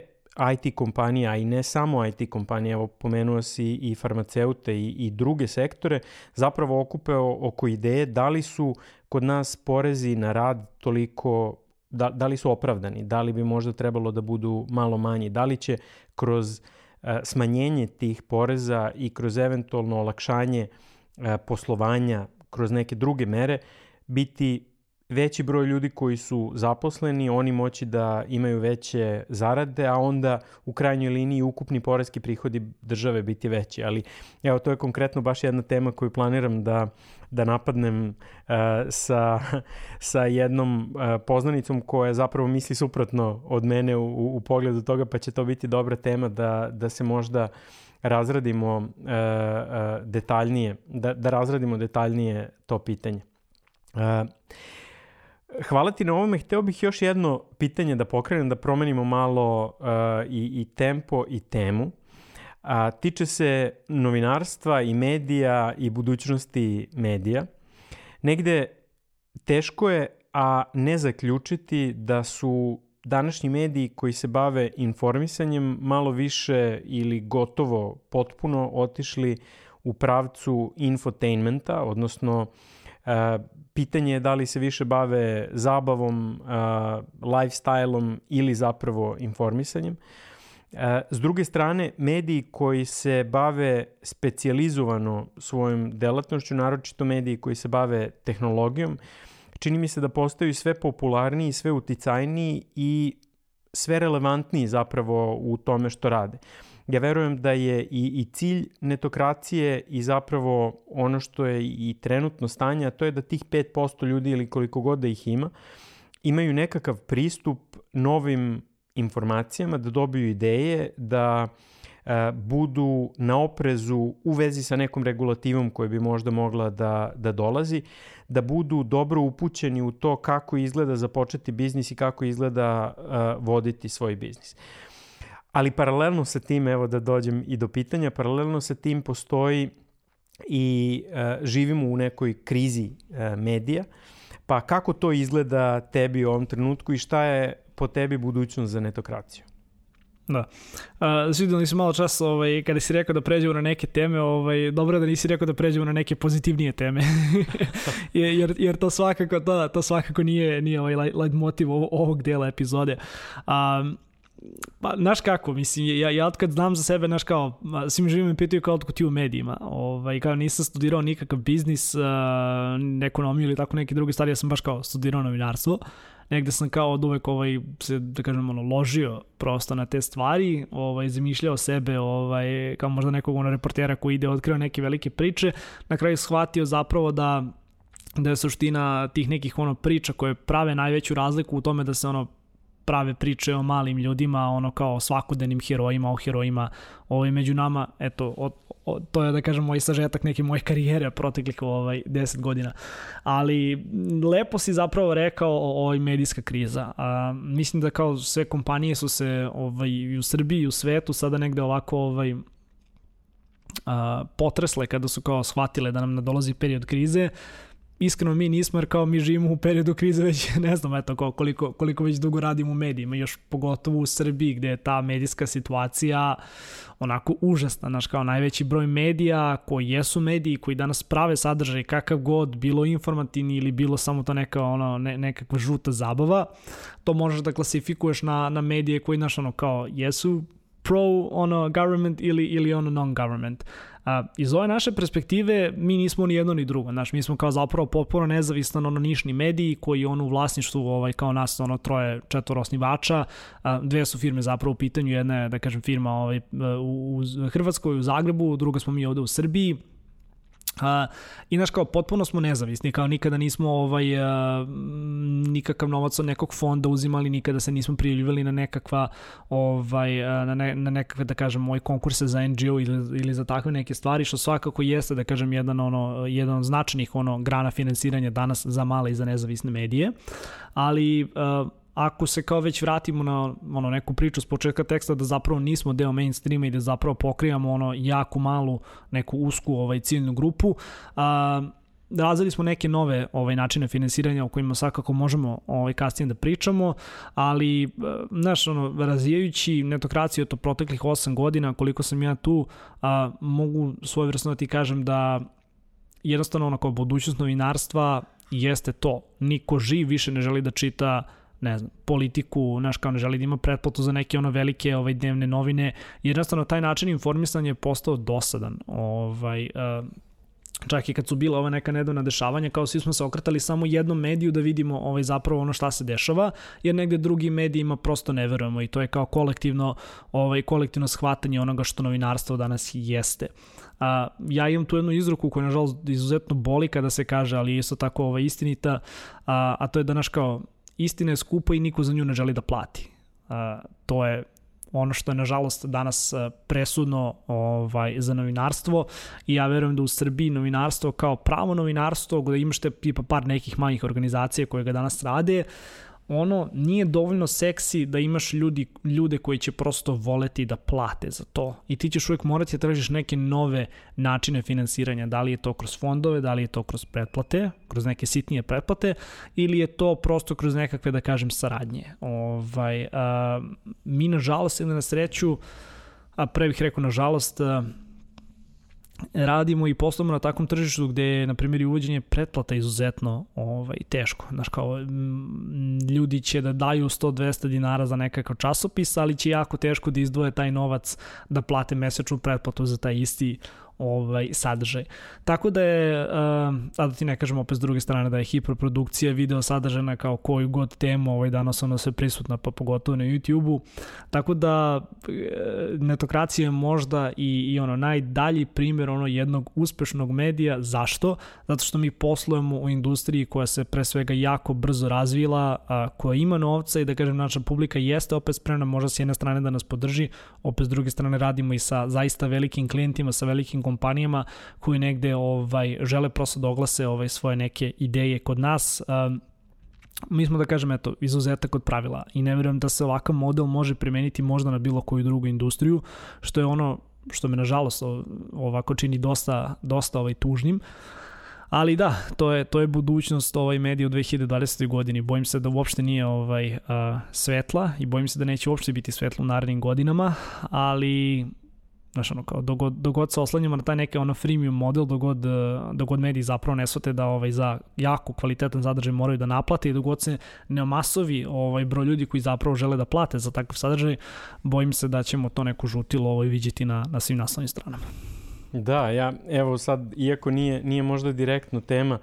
S1: IT kompanije, a i ne samo IT kompanije, evo pomenuo si i farmaceute i, i druge sektore, zapravo okupe oko ideje da li su kod nas porezi na rad toliko, da, da li su opravdani, da li bi možda trebalo da budu malo manji, da li će kroz uh, smanjenje tih poreza i kroz eventualno olakšanje uh, poslovanja kroz neke druge mere biti veći broj ljudi koji su zaposleni, oni moći da imaju veće zarade, a onda u krajnjoj liniji ukupni porezki prihodi države biti veći. Ali evo, to je konkretno baš jedna tema koju planiram da, da napadnem uh, sa, sa jednom uh, poznanicom koja zapravo misli suprotno od mene u, u pogledu toga, pa će to biti dobra tema da, da se možda razradimo uh, detaljnije, da, da razradimo detaljnije to pitanje. Uh, Hvala ti na ovome. Hteo bih još jedno pitanje da pokrenem, da promenimo malo uh, i, i tempo i temu. A, tiče se novinarstva i medija i budućnosti medija. Negde teško je, a ne zaključiti da su današnji mediji koji se bave informisanjem malo više ili gotovo potpuno otišli u pravcu infotainmenta, odnosno uh, pitanje je da li se više bave zabavom, uh, lifestyle-om ili zapravo informisanjem. Uh, s druge strane, mediji koji se bave specializovano svojom delatnošću, naročito mediji koji se bave tehnologijom, čini mi se da postaju sve popularniji, sve uticajniji i sve relevantniji zapravo u tome što rade. Uh, ja verujem da je i, i cilj netokracije i zapravo ono što je i trenutno stanje, a to je da tih 5% ljudi ili koliko god da ih ima, imaju nekakav pristup novim informacijama, da dobiju ideje, da e, budu na oprezu u vezi sa nekom regulativom koja bi možda mogla da, da dolazi, da budu dobro upućeni u to kako izgleda započeti biznis i kako izgleda uh, voditi svoj biznis. Ali paralelno sa tim, evo da dođem i do pitanja, paralelno sa tim postoji i uh, živimo u nekoj krizi uh, medija. Pa kako to izgleda tebi u ovom trenutku i šta je po tebi budućnost za netokraciju?
S2: Da. Uh, svidio nisi malo čas ovaj, kada si rekao da pređemo na neke teme, ovaj, dobro da nisi rekao da pređemo na neke pozitivnije teme. jer, jer to svakako, to, to svakako nije, nije ovaj light motiv ovog dela epizode. Um, Pa, znaš kako, mislim, ja, ja kad znam za sebe, znaš kao, svi mi živim me pitaju kao otkud ti u medijima, ovaj, kao nisam studirao nikakav biznis, uh, ekonomiju ili tako neke druge stvari, ja sam baš kao studirao novinarstvo, negde sam kao od uvek ovaj, se, da kažem, ono, ložio prosto na te stvari, ovaj, zamišljao sebe ovaj, kao možda nekog ono, reportera koji ide otkrio neke velike priče, na kraju shvatio zapravo da da je suština tih nekih ono priča koje prave najveću razliku u tome da se ono prave priče o malim ljudima, ono kao svakodnevnim herojima, o herojima ovaj, među nama, eto, o, o, to je da kažem moj sažetak neke moje karijere proteklih ovaj 10 godina. Ali lepo si zapravo rekao o ovoj medijska kriza. A, mislim da kao sve kompanije su se ovaj, i u Srbiji i u svetu sada negde ovako ovaj, a, potresle kada su kao shvatile da nam nadolazi period krize iskreno mi nismo, jer kao mi živimo u periodu krize već, ne znam, eto, koliko, koliko već dugo radimo u medijima, još pogotovo u Srbiji gde je ta medijska situacija onako užasna, znaš, kao najveći broj medija koji jesu mediji, koji danas prave sadržaj kakav god, bilo informativni ili bilo samo to neka, ono, ne, nekakva žuta zabava, to možeš da klasifikuješ na, na medije koji, znaš, ono, kao jesu pro ono government ili, ili ono non-government. A, iz ove naše perspektive mi nismo ni jedno ni drugo, znaš, mi smo kao zapravo potpuno nezavistan ono nišni mediji koji on u vlasništvu ovaj, kao nas ono troje četvoro osnivača, a, dve su firme zapravo u pitanju, jedna je da kažem firma ovaj, u, u Hrvatskoj, u Zagrebu, druga smo mi ovde u Srbiji, Uh, I znaš kao, potpuno smo nezavisni, kao nikada nismo ovaj, uh, nikakav novac od nekog fonda uzimali, nikada se nismo prijavljivali na nekakva ovaj, uh, na, ne, na nekakve, da kažem, moje konkurse za NGO ili, ili za takve neke stvari, što svakako jeste, da kažem, jedan, ono, jedan od značajnih ono, grana finansiranja danas za male i za nezavisne medije. Ali uh, ako se kao već vratimo na ono neku priču s početka teksta da zapravo nismo deo mainstreama i da zapravo pokrivamo ono jako malu neku usku ovaj ciljnu grupu, a, razvili smo neke nove ovaj načine finansiranja o kojima svakako možemo ovaj kasnije da pričamo, ali znaš ono razvijajući netokraciju to proteklih 8 godina koliko sam ja tu, a, mogu svojevrsno da ti kažem da jednostavno ono kao budućnost novinarstva jeste to. Niko živ više ne želi da čita ne znam, politiku, znaš, kao ne želi da ima pretplatu za neke ono velike ovaj, dnevne novine, jednostavno taj način informisanja je postao dosadan. Ovaj, uh, čak i kad su bila ova neka nedavna dešavanja, kao svi smo se okretali samo jednom mediju da vidimo ovaj zapravo ono šta se dešava, jer negde drugim medijima prosto ne verujemo i to je kao kolektivno ovaj kolektivno shvatanje onoga što novinarstvo danas jeste. A, ja imam tu jednu izruku koja nažalost izuzetno boli kada se kaže, ali isto tako ovaj, istinita, a, a to je da naš kao istina je skupa i niko za nju ne želi da plati. A, to je ono što je nažalost danas presudno ovaj za novinarstvo i ja verujem da u Srbiji novinarstvo kao pravo novinarstvo gde imaš te tipa par nekih manjih organizacija koje ga danas rade ono nije dovoljno seksi da imaš ljudi, ljude koji će prosto voleti da plate za to. I ti ćeš uvek morati da tražiš neke nove načine finansiranja. Da li je to kroz fondove, da li je to kroz pretplate, kroz neke sitnije pretplate, ili je to prosto kroz nekakve, da kažem, saradnje. Ovaj, a, mi, nažalost, ili na sreću, a pre bih rekao, nažalost, a, radimo i poslujemo na takvom tržištu gde je, na primjer, uvođenje pretplata izuzetno ovaj, teško. Znaš, kao, ljudi će da daju 100-200 dinara za nekakav časopis, ali će jako teško da izdvoje taj novac da plate mesečnu pretplatu za taj isti ovaj sadržaj. Tako da je, uh, a da ti ne kažem opet s druge strane da je hiperprodukcija video sadržana kao koju god temu ovaj danas ono sve prisutna pa pogotovo na YouTube-u. Tako da e, netokracija je možda i, i ono najdalji primjer ono jednog uspešnog medija. Zašto? Zato što mi poslujemo u industriji koja se pre svega jako brzo razvila, a, koja ima novca i da kažem naša publika jeste opet spremna možda s jedne strane da nas podrži, opet s druge strane radimo i sa zaista velikim klijentima, sa velikim kompanijama koji negde ovaj žele prosto da oglase ovaj svoje neke ideje kod nas. Um, mi smo da kažem eto izuzetak od pravila i ne verujem da se ovakav model može primeniti možda na bilo koju drugu industriju što je ono što me nažalost ovako čini dosta dosta ovaj tužnim Ali da, to je to je budućnost ovaj medija u 2020. godini. Bojim se da uopšte nije ovaj a, svetla i bojim se da neće uopšte biti svetlo u narednim godinama, ali Znaš, ono, kao, dogod, dogod se oslanjamo na taj neki ono freemium model, dogod, eh, dogod mediji zapravo ne svate da ovaj, za jako kvalitetan sadržaj moraju da naplate i dogod se ne masovi ovaj, broj ljudi koji zapravo žele da plate za takav sadržaj, bojim se da ćemo to neku žutilo ovaj, vidjeti na, na svim naslovnim stranama.
S1: Da, ja, evo sad, iako nije, nije možda direktno tema,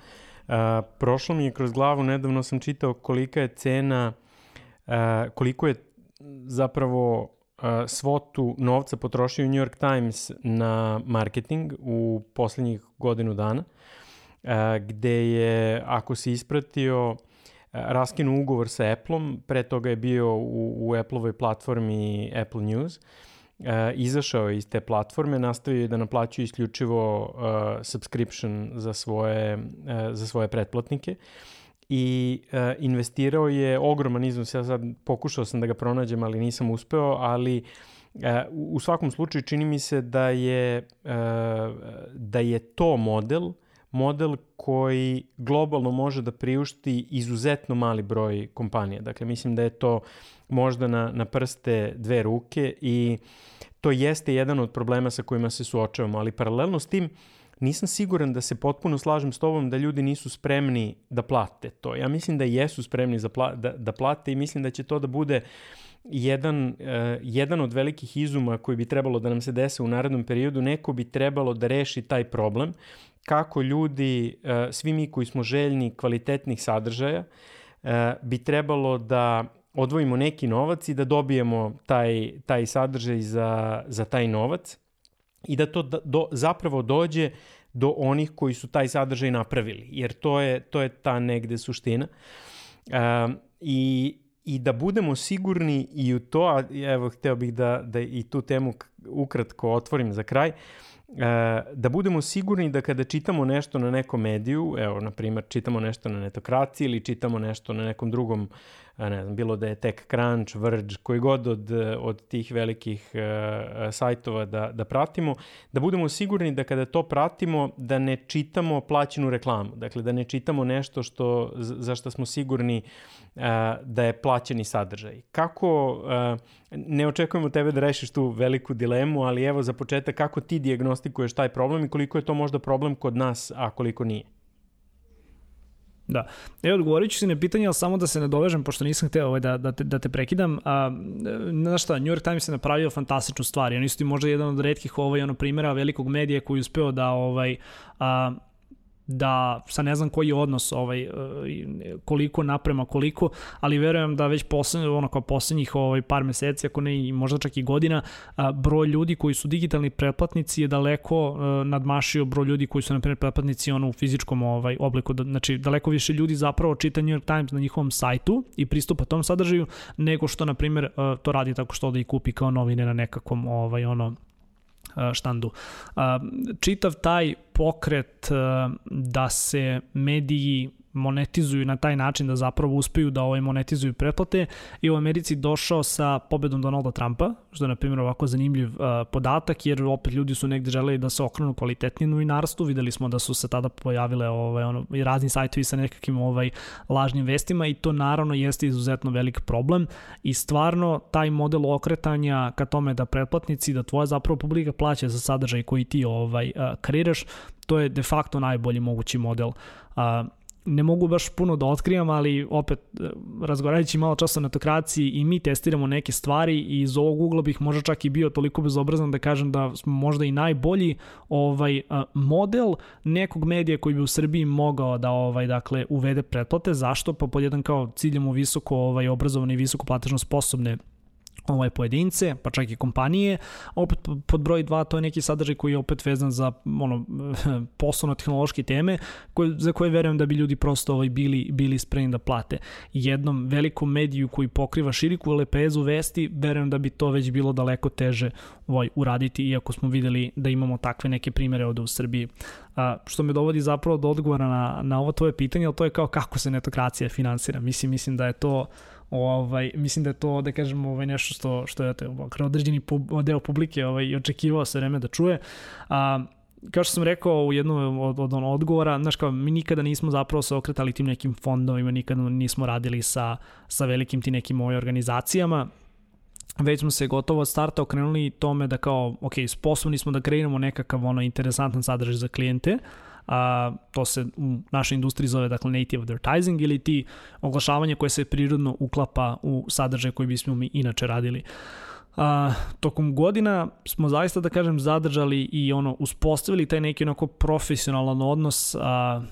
S1: uh, prošlo mi je kroz glavu, nedavno sam čitao kolika je cena, uh, koliko je zapravo svotu novca potrošio New York Times na marketing u poslednjih godinu dana, gde je, ako si ispratio, raskinu ugovor sa Apple-om, pre toga je bio u, u Apple-ovoj platformi Apple News, izašao je iz te platforme, nastavio je da naplaćuje isključivo uh, subscription za svoje, uh, za svoje pretplatnike. Uh, i uh, investirao je ogroman iznos, ja sad pokušao sam da ga pronađem, ali nisam uspeo, ali uh, u svakom slučaju čini mi se da je, uh, da je to model, model koji globalno može da priušti izuzetno mali broj kompanija. Dakle, mislim da je to možda na, na prste dve ruke i to jeste jedan od problema sa kojima se suočavamo, ali paralelno s tim uh, nisam siguran da se potpuno slažem s tobom da ljudi nisu spremni da plate to. Ja mislim da jesu spremni za pla da, da plate i mislim da će to da bude jedan, uh, jedan od velikih izuma koji bi trebalo da nam se dese u narednom periodu. Neko bi trebalo da reši taj problem kako ljudi, uh, svi mi koji smo željni kvalitetnih sadržaja, uh, bi trebalo da odvojimo neki novac i da dobijemo taj, taj sadržaj za, za taj novac i da to do, zapravo dođe do onih koji su taj sadržaj napravili, jer to je, to je ta negde suština. Um, i, I da budemo sigurni i u to, a evo, hteo bih da, da i tu temu ukratko otvorim za kraj, da budemo sigurni da kada čitamo nešto na nekom mediju, evo, na primjer, čitamo nešto na netokraciji ili čitamo nešto na nekom drugom ne znam, bilo da je TechCrunch, Verge, koji god od, od tih velikih uh, sajtova da, da pratimo, da budemo sigurni da kada to pratimo, da ne čitamo plaćenu reklamu. Dakle, da ne čitamo nešto što, za što smo sigurni uh, da je plaćeni sadržaj. Kako, uh, ne očekujemo tebe da rešiš tu veliku dilemu, ali evo za početak, kako ti diagnostikuješ taj problem i koliko je to možda problem kod nas, a koliko nije?
S2: Da. Evo, odgovorit ću si na pitanje, ali samo da se ne dovežem, pošto nisam hteo ovaj, da, da, te, da te prekidam. A, znaš šta, New York Times je napravio fantastičnu stvar. Oni su ti možda jedan od redkih ovaj, ono, primjera velikog medija koji je uspeo da ovaj, a, da sa ne znam koji je odnos ovaj e, koliko naprema koliko, ali verujem da već poslednje ono kao poslednjih ovaj par meseci, ako ne i možda čak i godina, broj ljudi koji su digitalni pretplatnici je daleko e, nadmašio broj ljudi koji su na primer pretplatnici ono u fizičkom ovaj obliku, znači daleko više ljudi zapravo čita New York Times na njihovom sajtu i pristupa tom sadržaju nego što na primer e, to radi tako što da i kupi kao novine na nekakvom ovaj ono štandu. Čitav taj pokret da se mediji monetizuju na taj način da zapravo uspeju da ovaj monetizuju pretplate. I u Americi došao sa pobedom Donalda Trumpa, što je na primjer ovako zanimljiv uh, podatak jer opet ljudi su negde želeli da se okrenu kvalitetnije novinarstvu, videli smo da su se tada pojavile ovaj ono i razni sajtovi sa nekakvim ovaj lažnim vestima i to naravno jeste izuzetno velik problem. I stvarno taj model okretanja ka tome da pretplatnici da tvoja zapravo publika plaća za sadržaj koji ti ovaj uh, kreiraš, to je de facto najbolji mogući model. Uh, ne mogu baš puno da otkrivam, ali opet e, razgovarajući malo časa na netokraciji i mi testiramo neke stvari i iz ovog ugla bih možda čak i bio toliko bezobrazan da kažem da smo možda i najbolji ovaj model nekog medija koji bi u Srbiji mogao da ovaj dakle uvede pretplate. Zašto? Pa pod jedan kao ciljamo visoko ovaj obrazovane i visoko platežno sposobne ovaj pojedince, pa čak i kompanije. Opet pod broj 2 to je neki sadržaj koji je opet vezan za ono poslovno tehnološke teme koje, za koje verujem da bi ljudi prosto ovaj bili bili spremni da plate. Jednom velikom mediju koji pokriva širiku lepezu vesti, verujem da bi to već bilo daleko teže ovaj uraditi iako smo videli da imamo takve neke primere ovde u Srbiji. A, što me dovodi zapravo do odgovora na, na ovo tvoje pitanje, ali to je kao kako se netokracija finansira. Mislim, mislim da je to Ovaj, mislim da je to, da kažemo, ovaj, nešto što, što je ovaj, određeni pub, deo publike ovaj, očekivao sve vreme da čuje. A, kao što sam rekao u jednom od, od, od odgovora, znaš kao, mi nikada nismo zapravo se okretali tim nekim fondovima, nikada nismo radili sa, sa velikim ti nekim ovoj organizacijama, već smo se gotovo od starta okrenuli tome da kao, ok, sposobni smo da kreiramo nekakav ono interesantan sadržaj za klijente, a, to se u našoj industriji zove dakle native advertising ili ti oglašavanje koje se prirodno uklapa u sadržaj koji bismo mi inače radili. A, tokom godina smo zaista da kažem zadržali i ono uspostavili taj neki onako profesionalan odnos a,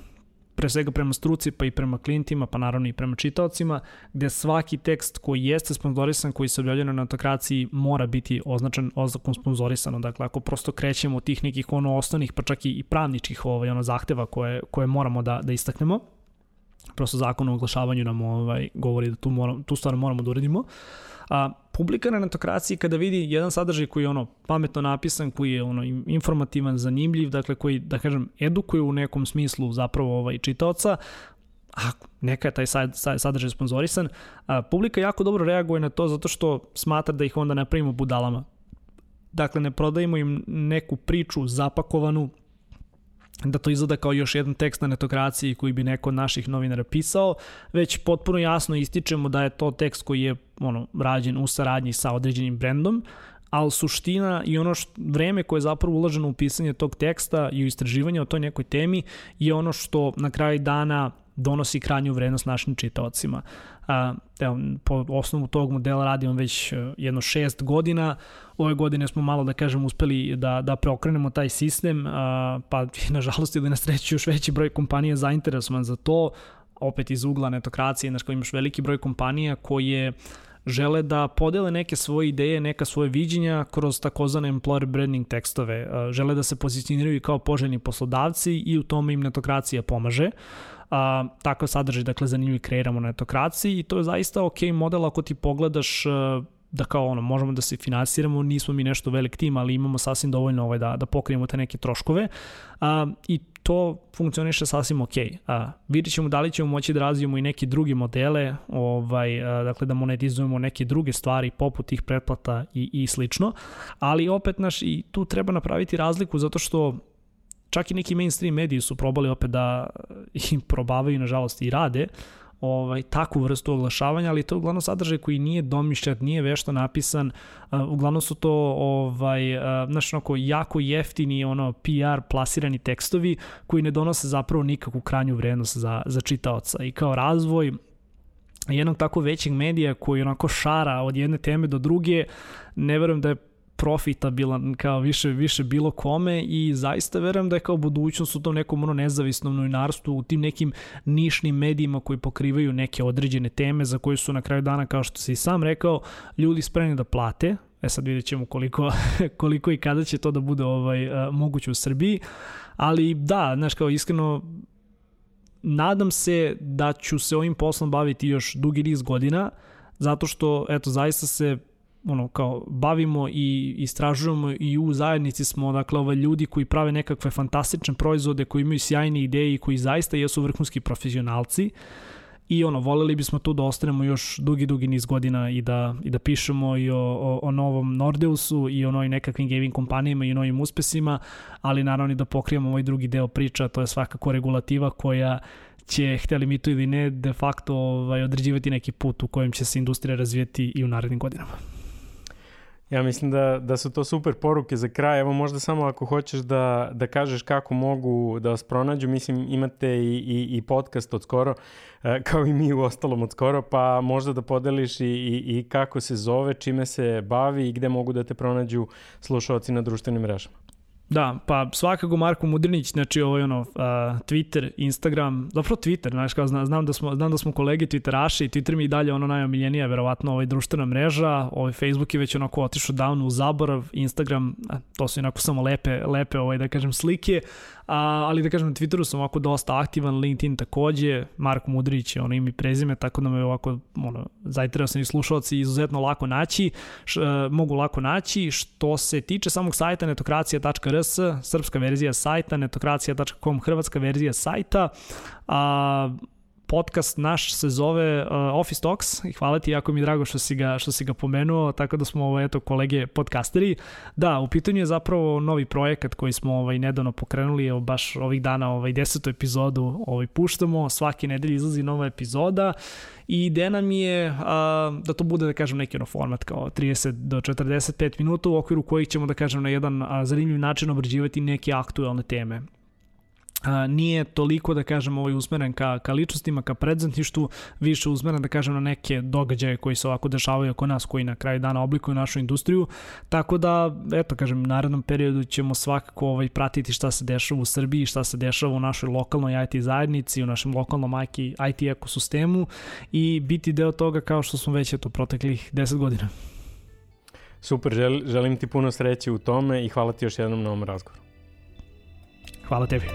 S2: pre svega prema struci pa i prema klijentima, pa naravno i prema čitaocima, gde svaki tekst koji jeste sponzorisan, koji se objavljaju na autokraciji, mora biti označen oznakom sponzorisano. Dakle, ako prosto krećemo od tih nekih ono osnovnih, pa čak i pravničkih ovaj, ono, zahteva koje, koje moramo da, da istaknemo, prosto zakon o oglašavanju nam ovaj, govori da tu, moram, tu stvar moramo da uredimo. A, publika na netokraciji kada vidi jedan sadržaj koji je ono pametno napisan, koji je ono informativan, zanimljiv, dakle koji da kažem edukuje u nekom smislu zapravo ovaj čitaoca, a neka je taj sadržaj sponzorisan, a, publika jako dobro reaguje na to zato što smatra da ih onda ne pravimo budalama. Dakle, ne prodajemo im neku priču zapakovanu, da to izgleda kao još jedan tekst na netokraciji koji bi neko od naših novinara pisao, već potpuno jasno ističemo da je to tekst koji je ono, rađen u saradnji sa određenim brendom, ali suština i ono što, vreme koje je zapravo uloženo u pisanje tog teksta i u istraživanje o toj nekoj temi je ono što na kraju dana donosi krajnju vrednost našim čitaocima. A, evo, po osnovu tog modela radim već e, jedno šest godina. Ove godine smo malo, da kažem, uspeli da, da preokrenemo taj sistem, a, pa nažalost ili na sreću još veći broj kompanija zainteresovan za to, opet iz ugla netokracije, znaš, kao imaš veliki broj kompanija koje žele da podele neke svoje ideje, neka svoje viđenja kroz takozvane employer branding tekstove. Žele da se pozicioniraju kao poželjni poslodavci i u tome im netokracija pomaže a, takav sadržaj, dakle, zanimljiv kreiramo na etokraciji i to je zaista ok model ako ti pogledaš a, da kao ono, možemo da se finansiramo, nismo mi nešto velik tim, ali imamo sasvim dovoljno ovaj, da, da pokrijemo te neke troškove a, i to funkcioniše sasvim ok. A, vidjet ćemo da li ćemo moći da razvijemo i neke druge modele, ovaj, a, dakle da monetizujemo neke druge stvari poput tih pretplata i, i slično, ali opet naš i tu treba napraviti razliku zato što čak i neki mainstream mediji su probali opet da im probavaju, nažalost, i rade, ovaj, takvu vrstu oglašavanja, ali to je uglavnom sadržaj koji nije domišljat, nije vešto napisan, uh, uglavnom su to ovaj, uh, znaš, onako, jako jeftini ono, PR plasirani tekstovi koji ne donose zapravo nikakvu kranju vrednost za, za čitaoca. I kao razvoj jednog tako većeg medija koji onako šara od jedne teme do druge, ne verujem da je profitabilan kao više više bilo kome i zaista verujem da je kao budućnost u tom nekom ono nezavisnom novinarstvu, u tim nekim nišnim medijima koji pokrivaju neke određene teme za koje su na kraju dana, kao što se i sam rekao, ljudi spremni da plate, E sad vidjet ćemo koliko, koliko i kada će to da bude ovaj, uh, moguće u Srbiji. Ali da, znaš kao iskreno, nadam se da ću se ovim poslom baviti još dugi niz godina, zato što, eto, zaista se ono kao bavimo i istražujemo i u zajednici smo dakle ovaj ljudi koji prave nekakve fantastične proizvode koji imaju sjajne ideje i koji zaista jesu vrhunski profesionalci i ono voleli bismo tu da ostanemo još dugi dugi niz godina i da i da pišemo i o, o, o novom Nordeusu i o novim nekakvim gaming kompanijama i o novim uspesima, ali naravno i da pokrijemo ovaj drugi deo priča, to je svakako regulativa koja će, hteli mi to ili ne, de facto ovaj, određivati neki put u kojem će se industrija razvijeti i u narednim godinama.
S1: Ja mislim da, da su to super poruke za kraj. Evo možda samo ako hoćeš da, da kažeš kako mogu da vas pronađu. Mislim imate i, i, i podcast od skoro, e, kao i mi u ostalom od skoro, pa možda da podeliš i, i, i kako se zove, čime se bavi i gde mogu da te pronađu slušalci na društvenim mrežama.
S2: Da, pa svakako Marko Mudrinić, znači ovo je ono, uh, Twitter, Instagram, zapravo Twitter, znaš, kao znam, znam, da smo, znam da smo kolege Twitteraši Twitter mi i dalje ono najomiljenija, verovatno ovaj društvena mreža, ovaj Facebook je već onako otišao davno u zaborav, Instagram, to su onako samo lepe, lepe ovaj, da kažem, slike, ali da kažem, na Twitteru sam ovako dosta aktivan, LinkedIn takođe, Marko Mudrić je ono ime i prezime, tako da me ovako, ono, zajtreo sam i slušalci izuzetno lako naći, š, uh, mogu lako naći. Što se tiče samog sajta netokracija.rs, srpska verzija sajta, netokracija.com, hrvatska verzija sajta, a, podcast naš se zove uh, Office Talks i hvala ti, jako mi je drago što si ga, što si ga pomenuo, tako da smo ovo, eto, kolege podcasteri. Da, u pitanju je zapravo novi projekat koji smo ovaj, nedavno pokrenuli, evo, baš ovih dana ovaj, desetu epizodu ovaj, puštamo, svake nedelje izlazi nova epizoda i ideja nam je a, da to bude, da kažem, neki ono format kao 30 do 45 minuta u okviru kojih ćemo, da kažem, na jedan a, zanimljiv način obrađivati neke aktuelne teme a, nije toliko da kažem ovaj usmeren ka, ka ličnostima, ka predzentništu, više usmeren da kažem na neke događaje koji se ovako dešavaju oko nas, koji na kraju dana oblikuju našu industriju, tako da, eto kažem, u narednom periodu ćemo svakako ovaj, pratiti šta se dešava u Srbiji, šta se dešava u našoj lokalnoj IT zajednici, u našem lokalnom IT, ekosistemu i biti deo toga kao što smo već eto proteklih 10 godina.
S1: Super, žel, želim ti puno sreće u tome i hvala ti još jednom na ovom razgovoru.
S2: Fala, TV.